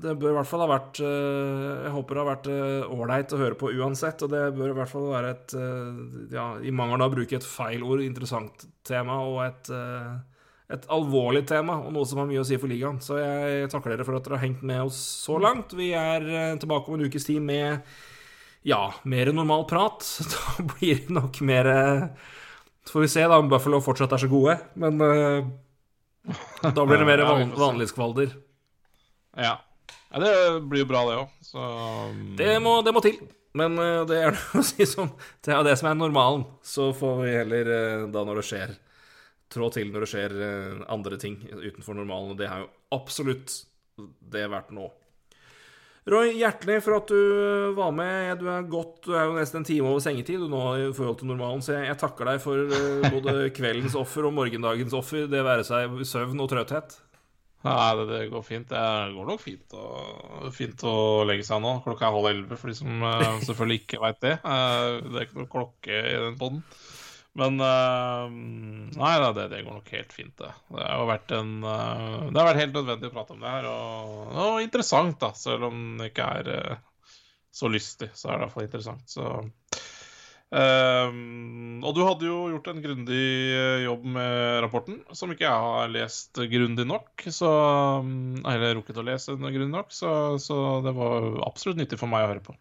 det bør i hvert fall ha vært Jeg håper det har vært ålreit å høre på uansett, og det bør i hvert fall være et Ja, i mangel av å bruke et feil ord, interessant tema og et et alvorlig tema, og noe som har mye å si for ligaen. Så jeg takker dere for at dere har hengt med oss så langt. Vi er tilbake om en ukes tid med ja, mer normal prat. Da blir det nok mer eh, Så får vi se da om Buffalo fortsatt er så gode, men uh, da blir det mer van vanlig skvalder. Ja. ja det blir jo bra, det òg. Så um, Det må, det må til. Men uh, det er det å si som Det er det som er normalen. Så får vi heller, uh, da når det skjer, trå til når det skjer andre ting utenfor normalen. Og det er jo absolutt det verdt nå. Roy, hjertelig for at du eh, var med. Du er godt, du er jo nesten en time over sengetid du nå i forhold til normalen, så jeg, jeg takker deg for eh, både kveldens offer og morgendagens offer, det være seg søvn og trøtthet. Nei, det, det går fint. Det går nok fint å, fint å legge seg nå. Klokka er halv elleve, for de som eh, selvfølgelig ikke veit det. Det er ikke noe klokke i den poden. Men uh, Nei, da, det, det går nok helt fint, det. Det har vært en uh, Det har vært helt nødvendig å prate om det her, og, og interessant, da. Selv om det ikke er uh, så lystig, så er det i hvert fall interessant. Så og du hadde jo gjort en grundig jobb med rapporten, som ikke jeg har lest grundig nok. Så, eller rukket å lese grundig nok, så, så det var absolutt nyttig for meg å høre på.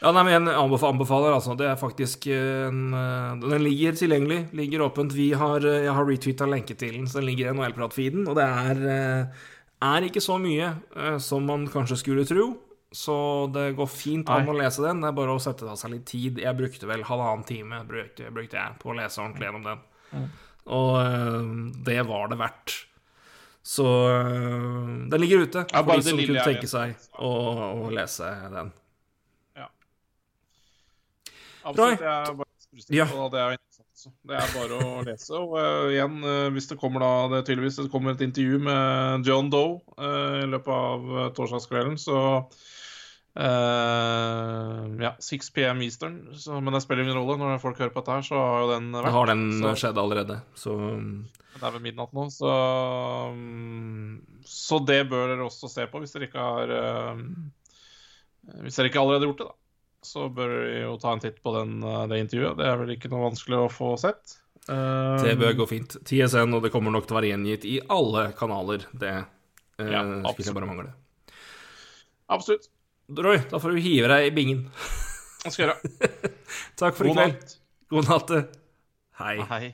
Ja, nei, men jeg anbefaler, altså. Det er faktisk en eh, Den ligger tilgjengelig, ligger åpent. Vi har, eh, jeg har retweeta lenke til den, så den ligger i NHL-prat-feeden. Og det er, eh, er ikke så mye eh, som man kanskje skulle tro. Så det går fint an å lese den. Det er bare å sette av seg litt tid. Jeg brukte vel halvannen time brukte, brukte jeg på å lese ordentlig gjennom den. Mm. Og eh, det var det verdt. Så eh, den ligger ute for ja, de som kunne tenke seg å, å lese den. Absolutt. Jeg bare Ja. det. Er Det er bare å lese. Og uh, igjen, uh, hvis det kommer da det tydeligvis det kommer et intervju med John Doe uh, i løpet av uh, torsdagskvelden, så Eh, ja, 6 PM Eastern. Så, men det spiller ingen rolle. Når folk hører på dette her, så har jo den vært. Det har den så, skjedd allerede, så Det er ved midnatt nå, så um, Så det bør dere også se på hvis dere ikke har Hvis dere ikke allerede har gjort det, da. Så bør vi jo ta en titt på den, eh, det intervjuet. Det er vel ikke noe vanskelig å få sett. Um, det bør gå fint. TSN, og det kommer nok til å være gjengitt i alle kanaler. Det uh, Ja, skulle jeg bare mangle. Absolutt. Roy, da får du hive deg i bingen. Det skal jeg gjøre. Takk for i God kveld. natt. God natt. Hei. Hei.